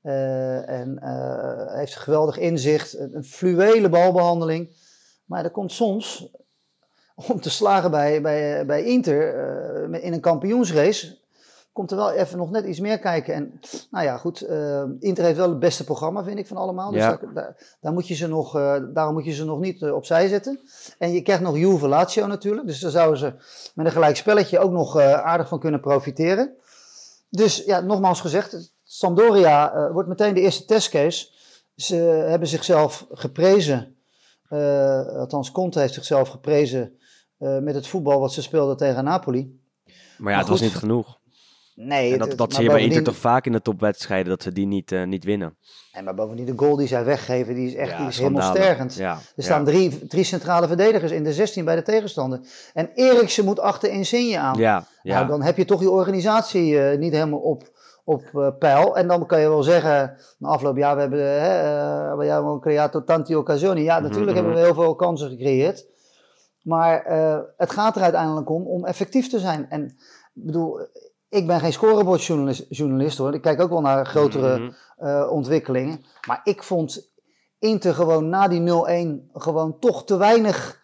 [SPEAKER 3] eh, en eh, heeft geweldig inzicht, een, een fluwele balbehandeling. Maar er komt soms, om te slagen bij, bij, bij Inter eh, in een kampioensrace, komt er wel even nog net iets meer kijken. En nou ja, goed, eh, Inter heeft wel het beste programma, vind ik, van allemaal. Dus
[SPEAKER 2] Ja.
[SPEAKER 3] daar, daar, daar moet je ze nog, eh, daarom moet je ze nog niet opzij zetten. En je krijgt nog Juve Lazio natuurlijk. Dus daar zouden ze met een gelijk spelletje ook nog aardig van kunnen profiteren. Dus ja, nogmaals gezegd, Sampdoria wordt meteen de eerste testcase. Ze hebben zichzelf geprezen, althans Conte heeft zichzelf geprezen eh, met het voetbal wat ze speelden tegen Napoli.
[SPEAKER 2] maar ja, het was niet genoeg.
[SPEAKER 3] Nee,
[SPEAKER 2] En dat, dat zie je bij Inter toch vaak in de topwedstrijden, dat ze die niet, eh, niet winnen.
[SPEAKER 3] En maar bovendien de goal die zij weggeven, die is echt die is
[SPEAKER 2] schandalig.
[SPEAKER 3] hemelstergend.
[SPEAKER 2] Ja,
[SPEAKER 3] Er
[SPEAKER 2] ja.
[SPEAKER 3] staan drie, drie centrale verdedigers in de 16 bij de tegenstander. En Eriksen moet achter Insigne aan.
[SPEAKER 2] Ja, ja.
[SPEAKER 3] Nou, dan heb je toch je organisatie eh, niet helemaal op, op eh, peil. En dan kan je wel zeggen, na afloop, ja, we hebben, eh, hè, we hebben creato tanti occasioni. Ja, natuurlijk
[SPEAKER 2] Mhm,
[SPEAKER 3] hebben we heel veel kansen gecreëerd. Maar eh, het gaat er uiteindelijk om om effectief te zijn. En ik bedoel, ik ben geen scorebordjournalist journalist, hoor. Ik kijk ook wel naar grotere
[SPEAKER 2] Mhm.
[SPEAKER 3] eh, ontwikkelingen. Maar ik vond Inter gewoon na die 0-1 gewoon toch te weinig eh,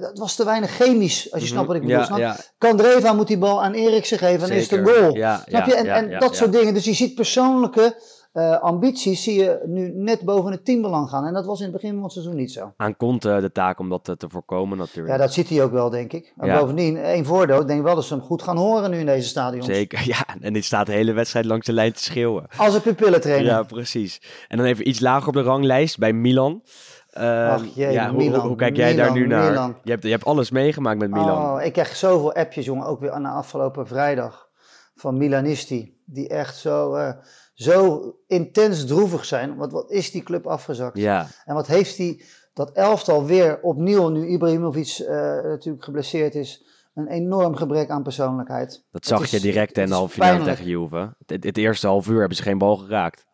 [SPEAKER 3] dat was te weinig chemisch, als je snapt wat ik bedoel.
[SPEAKER 2] Ja,
[SPEAKER 3] snap?
[SPEAKER 2] ja.
[SPEAKER 3] Kandreva moet die bal aan Eriksen geven en is het een
[SPEAKER 2] Zeker.
[SPEAKER 3] goal.
[SPEAKER 2] Ja,
[SPEAKER 3] Snap je? En, en dat soort dingen. Dus je ziet persoonlijke eh, ambities zie je nu net boven het teambelang gaan. En dat was in het begin van het seizoen niet zo.
[SPEAKER 2] Aan Conte de taak om dat eh, te voorkomen natuurlijk.
[SPEAKER 3] Ja, dat ziet hij ook wel, denk ik. En
[SPEAKER 2] Ja.
[SPEAKER 3] bovendien, één voordeel. Ik denk wel dat ze hem goed gaan horen nu in deze stadions.
[SPEAKER 2] Zeker, ja. En dit staat de hele wedstrijd langs de lijn te schreeuwen.
[SPEAKER 3] Als een pupillentrainer.
[SPEAKER 2] Ja, precies. En dan even iets lager op de ranglijst bij Milan. Ehm,
[SPEAKER 3] Ach, jee,
[SPEAKER 2] ja, hoe,
[SPEAKER 3] Milan,
[SPEAKER 2] hoe, hoe kijk jij daar nu naar?
[SPEAKER 3] Milan.
[SPEAKER 2] Je hebt, je hebt alles meegemaakt met Milan.
[SPEAKER 3] Oh, ik krijg zoveel appjes, jongen. Ook weer aan de afgelopen vrijdag. Van Milanisti. Die echt zo, eh, zo intens droevig zijn. Want wat is die club afgezakt?
[SPEAKER 2] Ja,
[SPEAKER 3] En wat heeft die, dat elftal weer opnieuw, nu Ibrahimovic eh, natuurlijk geblesseerd is, een enorm gebrek aan persoonlijkheid.
[SPEAKER 2] dat zag
[SPEAKER 3] is-
[SPEAKER 2] je direct in de halve finale tegen Juve. Het, het eerste half uur hebben ze geen bal geraakt.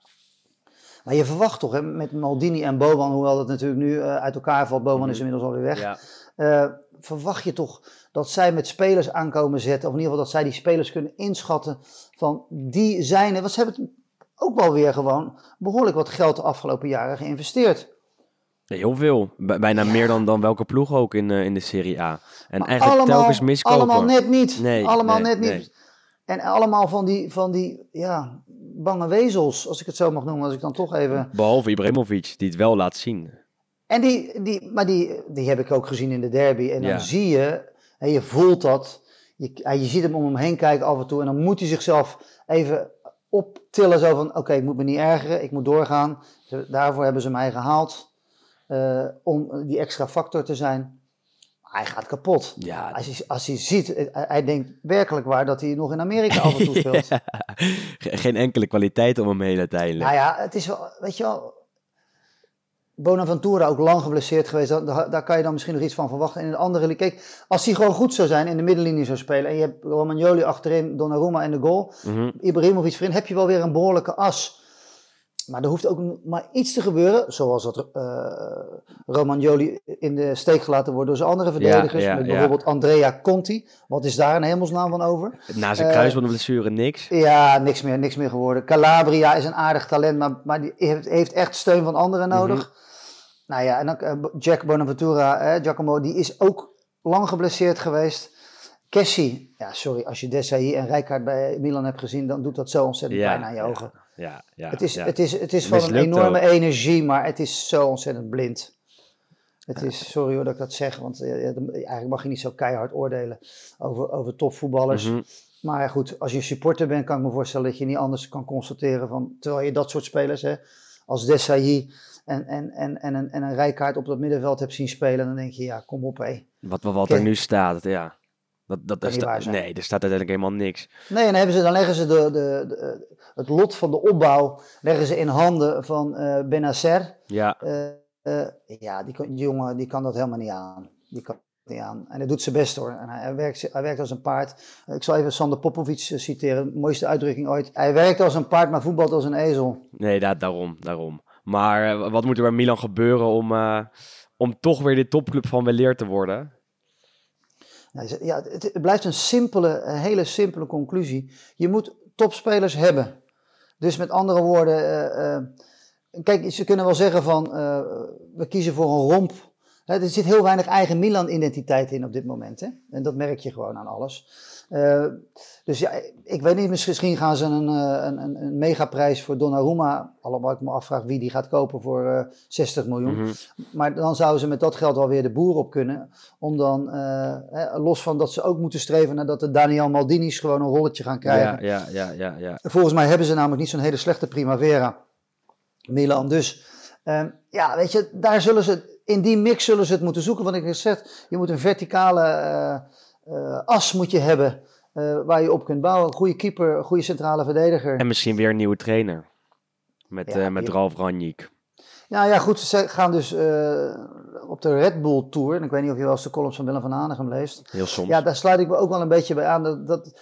[SPEAKER 3] Maar je verwacht toch, hè, met Maldini en Boban, hoewel het natuurlijk nu eh, uit elkaar valt, Boban is inmiddels alweer weg.
[SPEAKER 2] Ja.
[SPEAKER 3] Eh, verwacht je toch dat zij met spelers aankomen zetten, of in ieder geval dat zij die spelers kunnen inschatten van die zijn er. Want ze hebben het ook wel weer gewoon behoorlijk wat geld de afgelopen jaren geïnvesteerd.
[SPEAKER 2] Heel veel. Bij- Bijna meer dan, dan welke ploeg ook in, eh, in de Serie A. En
[SPEAKER 3] Maar
[SPEAKER 2] eigenlijk telkens miskopen.
[SPEAKER 3] allemaal net niet.
[SPEAKER 2] Nee,
[SPEAKER 3] allemaal
[SPEAKER 2] nee,
[SPEAKER 3] net niet.
[SPEAKER 2] nee.
[SPEAKER 3] En allemaal van die, van die ja, bange wezels, als ik het zo mag noemen, als ik dan toch even...
[SPEAKER 2] Behalve Ibrahimovic, die het wel laat zien.
[SPEAKER 3] En die, die, maar die, die heb ik ook gezien in de derby. En dan
[SPEAKER 2] Ja.
[SPEAKER 3] zie je, en je voelt dat, je, je ziet hem om hem heen kijken af en toe. En dan moet hij zichzelf even optillen, zo van, oké, ik moet me niet ergeren, ik moet doorgaan. Daarvoor hebben ze mij gehaald, eh, om die extra factor te zijn. Hij gaat kapot.
[SPEAKER 2] Ja,
[SPEAKER 3] Als hij, als hij ziet, eh, hij, hij denkt werkelijk waar dat hij nog in Amerika af en toe speelt.
[SPEAKER 2] Ge- geen enkele kwaliteit om hem heen uiteindelijk.
[SPEAKER 3] Nou ja, het is wel, weet je wel. Bonaventura ook lang geblesseerd geweest. Daar, daar kan je dan misschien nog iets van verwachten. En in de andere kijk, als hij gewoon goed zou zijn in de middenlinie zou spelen. En je hebt Romagnoli achterin, Donnarumma in de goal.
[SPEAKER 2] Mhm.
[SPEAKER 3] Ibrahimovic voorin, heb je wel weer een behoorlijke as. Maar er hoeft ook maar iets te gebeuren. Zoals dat eh Romagnoli in de steek gelaten wordt door zijn andere verdedigers.
[SPEAKER 2] ja,
[SPEAKER 3] met
[SPEAKER 2] ja.
[SPEAKER 3] bijvoorbeeld Andrea Conti. Wat is daar een hemelsnaam van over?
[SPEAKER 2] Na zijn
[SPEAKER 3] Eh,
[SPEAKER 2] kruisbandblessure niks.
[SPEAKER 3] Ja, niks meer, niks meer geworden. Calabria is een aardig talent, maar, maar die heeft, heeft echt steun van anderen nodig. Nou ja, en dan eh, Jack Bonaventura, eh, Giacomo, die is ook lang geblesseerd geweest. Kessie, ja sorry, als je Desailly en Rijkaard bij Milan hebt gezien, dan doet dat zo ontzettend pijn aan je ogen.
[SPEAKER 2] Ja, ja,
[SPEAKER 3] het, is,
[SPEAKER 2] ja.
[SPEAKER 3] het, is, het is van een enorme
[SPEAKER 2] ook.
[SPEAKER 3] energie, maar het is zo ontzettend blind. Het is, sorry hoor dat ik dat zeg, want eh, eigenlijk mag je niet zo keihard oordelen over, over topvoetballers.
[SPEAKER 2] Mhm.
[SPEAKER 3] Maar goed, als je supporter bent, kan ik me voorstellen dat je niet anders kan constateren van, terwijl je dat soort spelers, hè, als Desailly en, en, en, en, een, en een Rijkaard op dat middenveld hebt zien spelen, dan denk je, ja, kom op hé.
[SPEAKER 2] Wat, wat, er nu staat, ja. Dat, dat, sta-
[SPEAKER 3] zijn.
[SPEAKER 2] nee, er staat uiteindelijk helemaal niks.
[SPEAKER 3] Nee, en dan, hebben ze, dan leggen ze de, de, de- het lot van de opbouw leggen ze in handen van eh Benacer.
[SPEAKER 2] Ja,
[SPEAKER 3] Eh, eh, ja, die, jongen die kan dat helemaal niet aan. Die kan het niet aan. En hij doet zijn best hoor. En hij, hij werkt, hij werkt als een paard. Ik zal even Sander Popovic citeren. Mooiste uitdrukking ooit. Hij werkt als een paard, maar voetbalt als een ezel.
[SPEAKER 2] nee, da- daarom, daarom. Maar wat moet er bij Milan gebeuren om, om toch weer de topclub van weleer te worden?
[SPEAKER 3] Ja, ze- ja, het, het blijft een simpele, een hele simpele conclusie. Je moet topspelers hebben. Dus met andere woorden, eh, eh, kijk, ze kunnen wel zeggen van eh, we kiezen voor een romp. Hè, er zit heel weinig eigen Milan-identiteit in op dit moment. Hè? En dat merk je gewoon aan alles. Eh, dus ja, ik weet niet, misschien gaan ze een, eh, een, een, een megaprijs voor Donnarumma. Allemaal ik me afvraag wie die gaat kopen voor eh 60 miljoen.
[SPEAKER 2] Mhm.
[SPEAKER 3] Maar dan zouden ze met dat geld wel weer de boer op kunnen. Om dan, eh, hè, los van dat ze ook moeten streven naar dat de Daniel Maldini's gewoon een rolletje gaan krijgen.
[SPEAKER 2] Ja, ja, ja, ja, ja.
[SPEAKER 3] Volgens mij hebben ze namelijk niet zo'n hele slechte primavera. Milan dus. ehm, ja, weet je, daar zullen ze, in die mix zullen ze het moeten zoeken. Want ik heb gezegd, je moet een verticale eh, eh, as moet je hebben. eh, waar je op kunt bouwen. Een goede keeper, een goede centrale verdediger.
[SPEAKER 2] En misschien weer een nieuwe trainer. Met,
[SPEAKER 3] Ja,
[SPEAKER 2] met Ralf Ranjik.
[SPEAKER 3] Nou ja, goed, ze gaan dus op de Red Bull Tour. En ik weet niet of je wel eens de columns van Willem van Hanegem leest.
[SPEAKER 2] Heel soms.
[SPEAKER 3] Ja, daar sluit ik me ook wel een beetje bij aan. Dat, dat,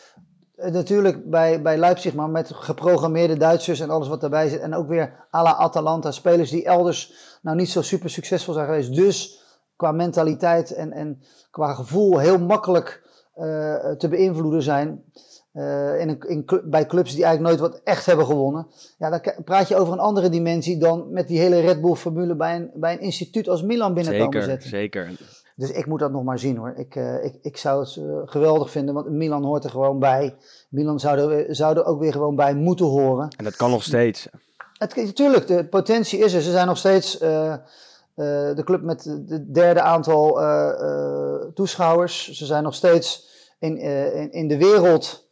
[SPEAKER 3] natuurlijk bij, bij Leipzig, maar met geprogrammeerde Duitsers en alles wat daarbij zit. En ook weer à la Atalanta, spelers die elders nou niet zo super succesvol zijn geweest. Dus qua mentaliteit en, en qua gevoel heel makkelijk eh, te beïnvloeden zijn. Eh, in een, in, bij clubs die eigenlijk nooit wat echt hebben gewonnen. Ja, dan praat je over een andere dimensie dan met die hele Red Bull formule bij een, bij een instituut als Milan binnenkomen
[SPEAKER 2] zeker,
[SPEAKER 3] zetten.
[SPEAKER 2] zeker.
[SPEAKER 3] Dus ik moet dat nog maar zien hoor. Ik, uh, ik, ik zou het uh, geweldig vinden, want Milan hoort er gewoon bij. Milan zou er, zou er ook weer gewoon bij moeten horen.
[SPEAKER 2] En dat kan nog steeds.
[SPEAKER 3] Het, natuurlijk, de potentie is er. Ze zijn nog steeds uh, de club met het derde aantal toeschouwers. Ze zijn nog steeds in, in, in de wereld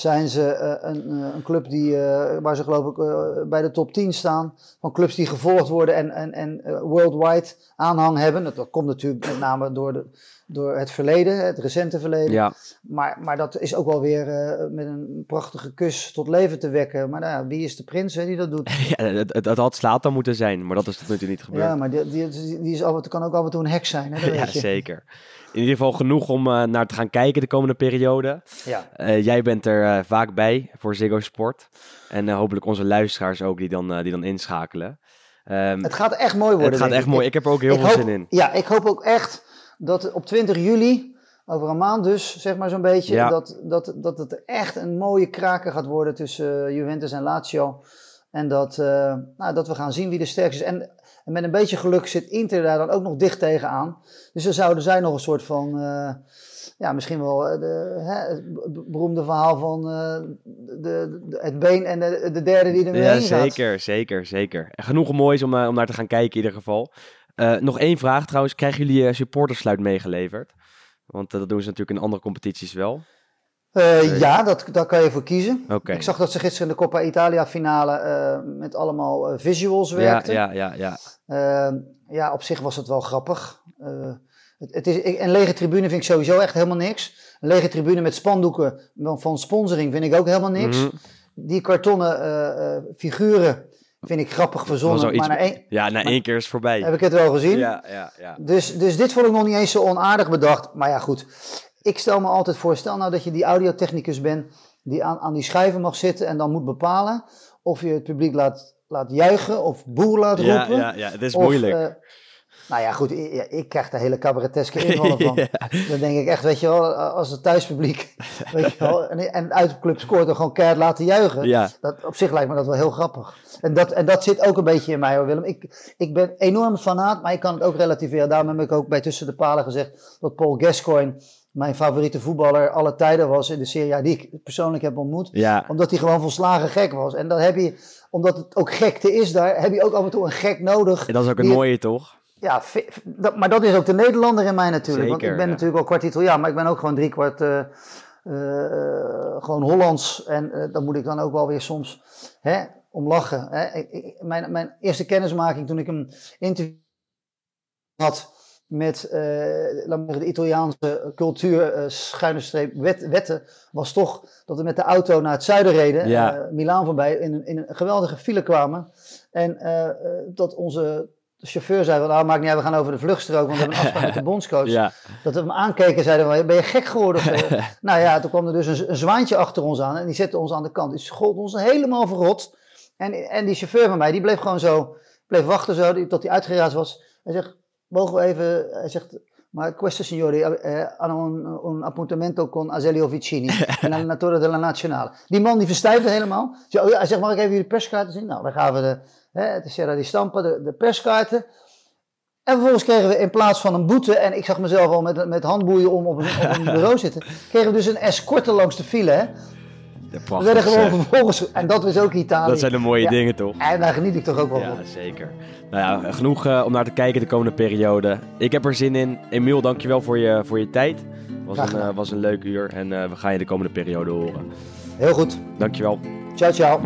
[SPEAKER 3] zijn ze uh, een, een, club die, uh, waar ze geloof ik bij de top 10 staan. Van clubs die gevolgd worden en, en, en worldwide aanhang hebben. Dat, komt natuurlijk met name door, de, door het verleden, het recente verleden.
[SPEAKER 2] Ja.
[SPEAKER 3] Maar, maar dat is ook wel weer met een prachtige kus tot leven te wekken. Maar nou ja, wie is de prins hè, die dat doet?
[SPEAKER 2] ja, het, het, het had Slatan moeten zijn, maar dat is tot nu toe niet gebeurd.
[SPEAKER 3] Ja, maar die, die, die is af, kan ook af en toe een hek zijn. Hè,
[SPEAKER 2] ja, zeker in ieder geval genoeg om uh, naar te gaan kijken de komende periode.
[SPEAKER 3] Ja.
[SPEAKER 2] Uh, jij bent er vaak bij voor Ziggo Sport. En hopelijk onze luisteraars ook die dan, die dan inschakelen.
[SPEAKER 3] Um, het gaat echt mooi worden.
[SPEAKER 2] Het gaat echt
[SPEAKER 3] ik.
[SPEAKER 2] mooi. Ik heb er ook heel veel
[SPEAKER 3] hoop,
[SPEAKER 2] zin in.
[SPEAKER 3] Ja, ik hoop ook echt dat op 20 juli, over een maand dus, zeg maar zo'n beetje,
[SPEAKER 2] Ja.
[SPEAKER 3] dat, dat, dat het echt een mooie kraker gaat worden tussen Juventus en Lazio. En dat, nou, dat we gaan zien wie de sterkste is. En en met een beetje geluk zit Inter daar dan ook nog dicht tegenaan. Dus dan zouden zij nog een soort van, uh, ja, misschien wel de, hè, het beroemde verhaal van uh, de, de, het been en de, de derde die er mee
[SPEAKER 2] ja,
[SPEAKER 3] heen gaat.
[SPEAKER 2] Zeker, zeker, zeker. En genoeg moois om, uh, om naar te gaan kijken in ieder geval. Nog één vraag trouwens, krijgen jullie supportersluit meegeleverd? Want dat doen ze natuurlijk in andere competities wel.
[SPEAKER 3] Uh, ja, dat, daar kan je voor kiezen.
[SPEAKER 2] Okay.
[SPEAKER 3] Ik zag dat ze gisteren in de Coppa Italia finale uh, met allemaal uh, visuals werkten.
[SPEAKER 2] Ja, ja, ja.
[SPEAKER 3] ja. ja, op zich was het wel grappig. Het, het, is, een lege tribune vind ik sowieso echt helemaal niks. Een lege tribune met spandoeken van sponsoring vind ik ook helemaal niks.
[SPEAKER 2] Mhm.
[SPEAKER 3] Die kartonnen figuren vind ik grappig verzonnen. Maar na één,
[SPEAKER 2] ja, na één keer is het voorbij.
[SPEAKER 3] Heb ik het wel gezien.
[SPEAKER 2] Ja, ja, ja.
[SPEAKER 3] Dus, dus dit vond ik nog niet eens zo onaardig bedacht. Maar ja, goed ik stel me altijd voor, stel nou dat je die audiotechnicus bent die aan, aan die schijven mag zitten en dan moet bepalen of je het publiek laat, laat juichen of boer laat
[SPEAKER 2] ja,
[SPEAKER 3] roepen.
[SPEAKER 2] Ja, ja, het is
[SPEAKER 3] of,
[SPEAKER 2] moeilijk.
[SPEAKER 3] Uh, nou ja, goed, ik, ik, krijg de hele cabareteske invallen van. ja. Dan denk ik echt, weet je wel, als het thuispubliek weet je wel, en, en uit de club scoort, dan gewoon keihard laten juichen.
[SPEAKER 2] Ja.
[SPEAKER 3] Dat, op zich lijkt me dat wel heel grappig. En dat, en dat zit ook een beetje in mij hoor, Willem. Ik, ik ben enorm fanaat, maar ik kan het ook relativeren. Daarom heb ik ook bij Tussen de Palen gezegd dat Paul Gascoigne mijn favoriete voetballer alle tijden was in de Serie A, die ik persoonlijk heb ontmoet.
[SPEAKER 2] Ja.
[SPEAKER 3] Omdat hij gewoon volslagen gek was. En dan heb je, omdat het ook gekte is daar, heb je ook af en toe een gek nodig.
[SPEAKER 2] En dat is ook het mooie, toch?
[SPEAKER 3] Ja, dat, maar dat is ook de Nederlander in mij natuurlijk.
[SPEAKER 2] Zeker,
[SPEAKER 3] want ik ben
[SPEAKER 2] ja.
[SPEAKER 3] natuurlijk wel kwart Italiaan, maar ik ben ook gewoon drie kwart uh, uh, gewoon Hollands. En uh, dan moet ik dan ook wel weer soms hè, om lachen. Hè. Ik, ik, mijn, mijn eerste kennismaking toen ik een interview had met de Italiaanse cultuur, schuine streep, wet, wetten, was toch dat we met de auto naar het zuiden reden,
[SPEAKER 2] ja.
[SPEAKER 3] Milaan voorbij, in, in, een geweldige file kwamen. En dat onze chauffeur zei, van, nou maakt niet uit, we gaan over de vluchtstrook, want we hebben een afspraak met de bondscoach.
[SPEAKER 2] Ja.
[SPEAKER 3] Dat we hem aankeken en zeiden, ben je gek geworden? nou ja, toen kwam er dus een, een, zwaantje achter ons aan en die zette ons aan de kant. Die schold ons helemaal verrot. En, en die chauffeur van mij, die bleef gewoon zo, bleef wachten zo, die, tot hij uitgeraasd was. Hij zegt, mogen we even, hij zegt, maar questo signori eh, hanno un, un appuntamento con Azelio Vicini, allenatore della Nazionale. Die man die verstijfde helemaal. Hij zegt, mag ik even jullie perskaarten zien? Nou, dan gaan we de, hè, de Serra di Stampa, de, de perskaarten. En vervolgens kregen we in plaats van een boete, en ik zag mezelf al met, met handboeien om op een, op een bureau zitten, kregen we dus een escorte langs de file. Hè?
[SPEAKER 2] Ja,
[SPEAKER 3] we werden gewoon vervolgens, en dat is ook Italië.
[SPEAKER 2] Dat zijn de mooie
[SPEAKER 3] ja,
[SPEAKER 2] dingen toch?
[SPEAKER 3] En daar geniet ik toch ook wel
[SPEAKER 2] ja,
[SPEAKER 3] van.
[SPEAKER 2] zeker. Nou ja, genoeg uh, om naar te kijken de komende periode. Ik heb er zin in. Emiel, dankjewel voor je, voor je tijd. Het was, een, uh, was een leuk uur en uh, we gaan je de komende periode horen.
[SPEAKER 3] Heel goed.
[SPEAKER 2] Dankjewel.
[SPEAKER 3] Ciao, ciao.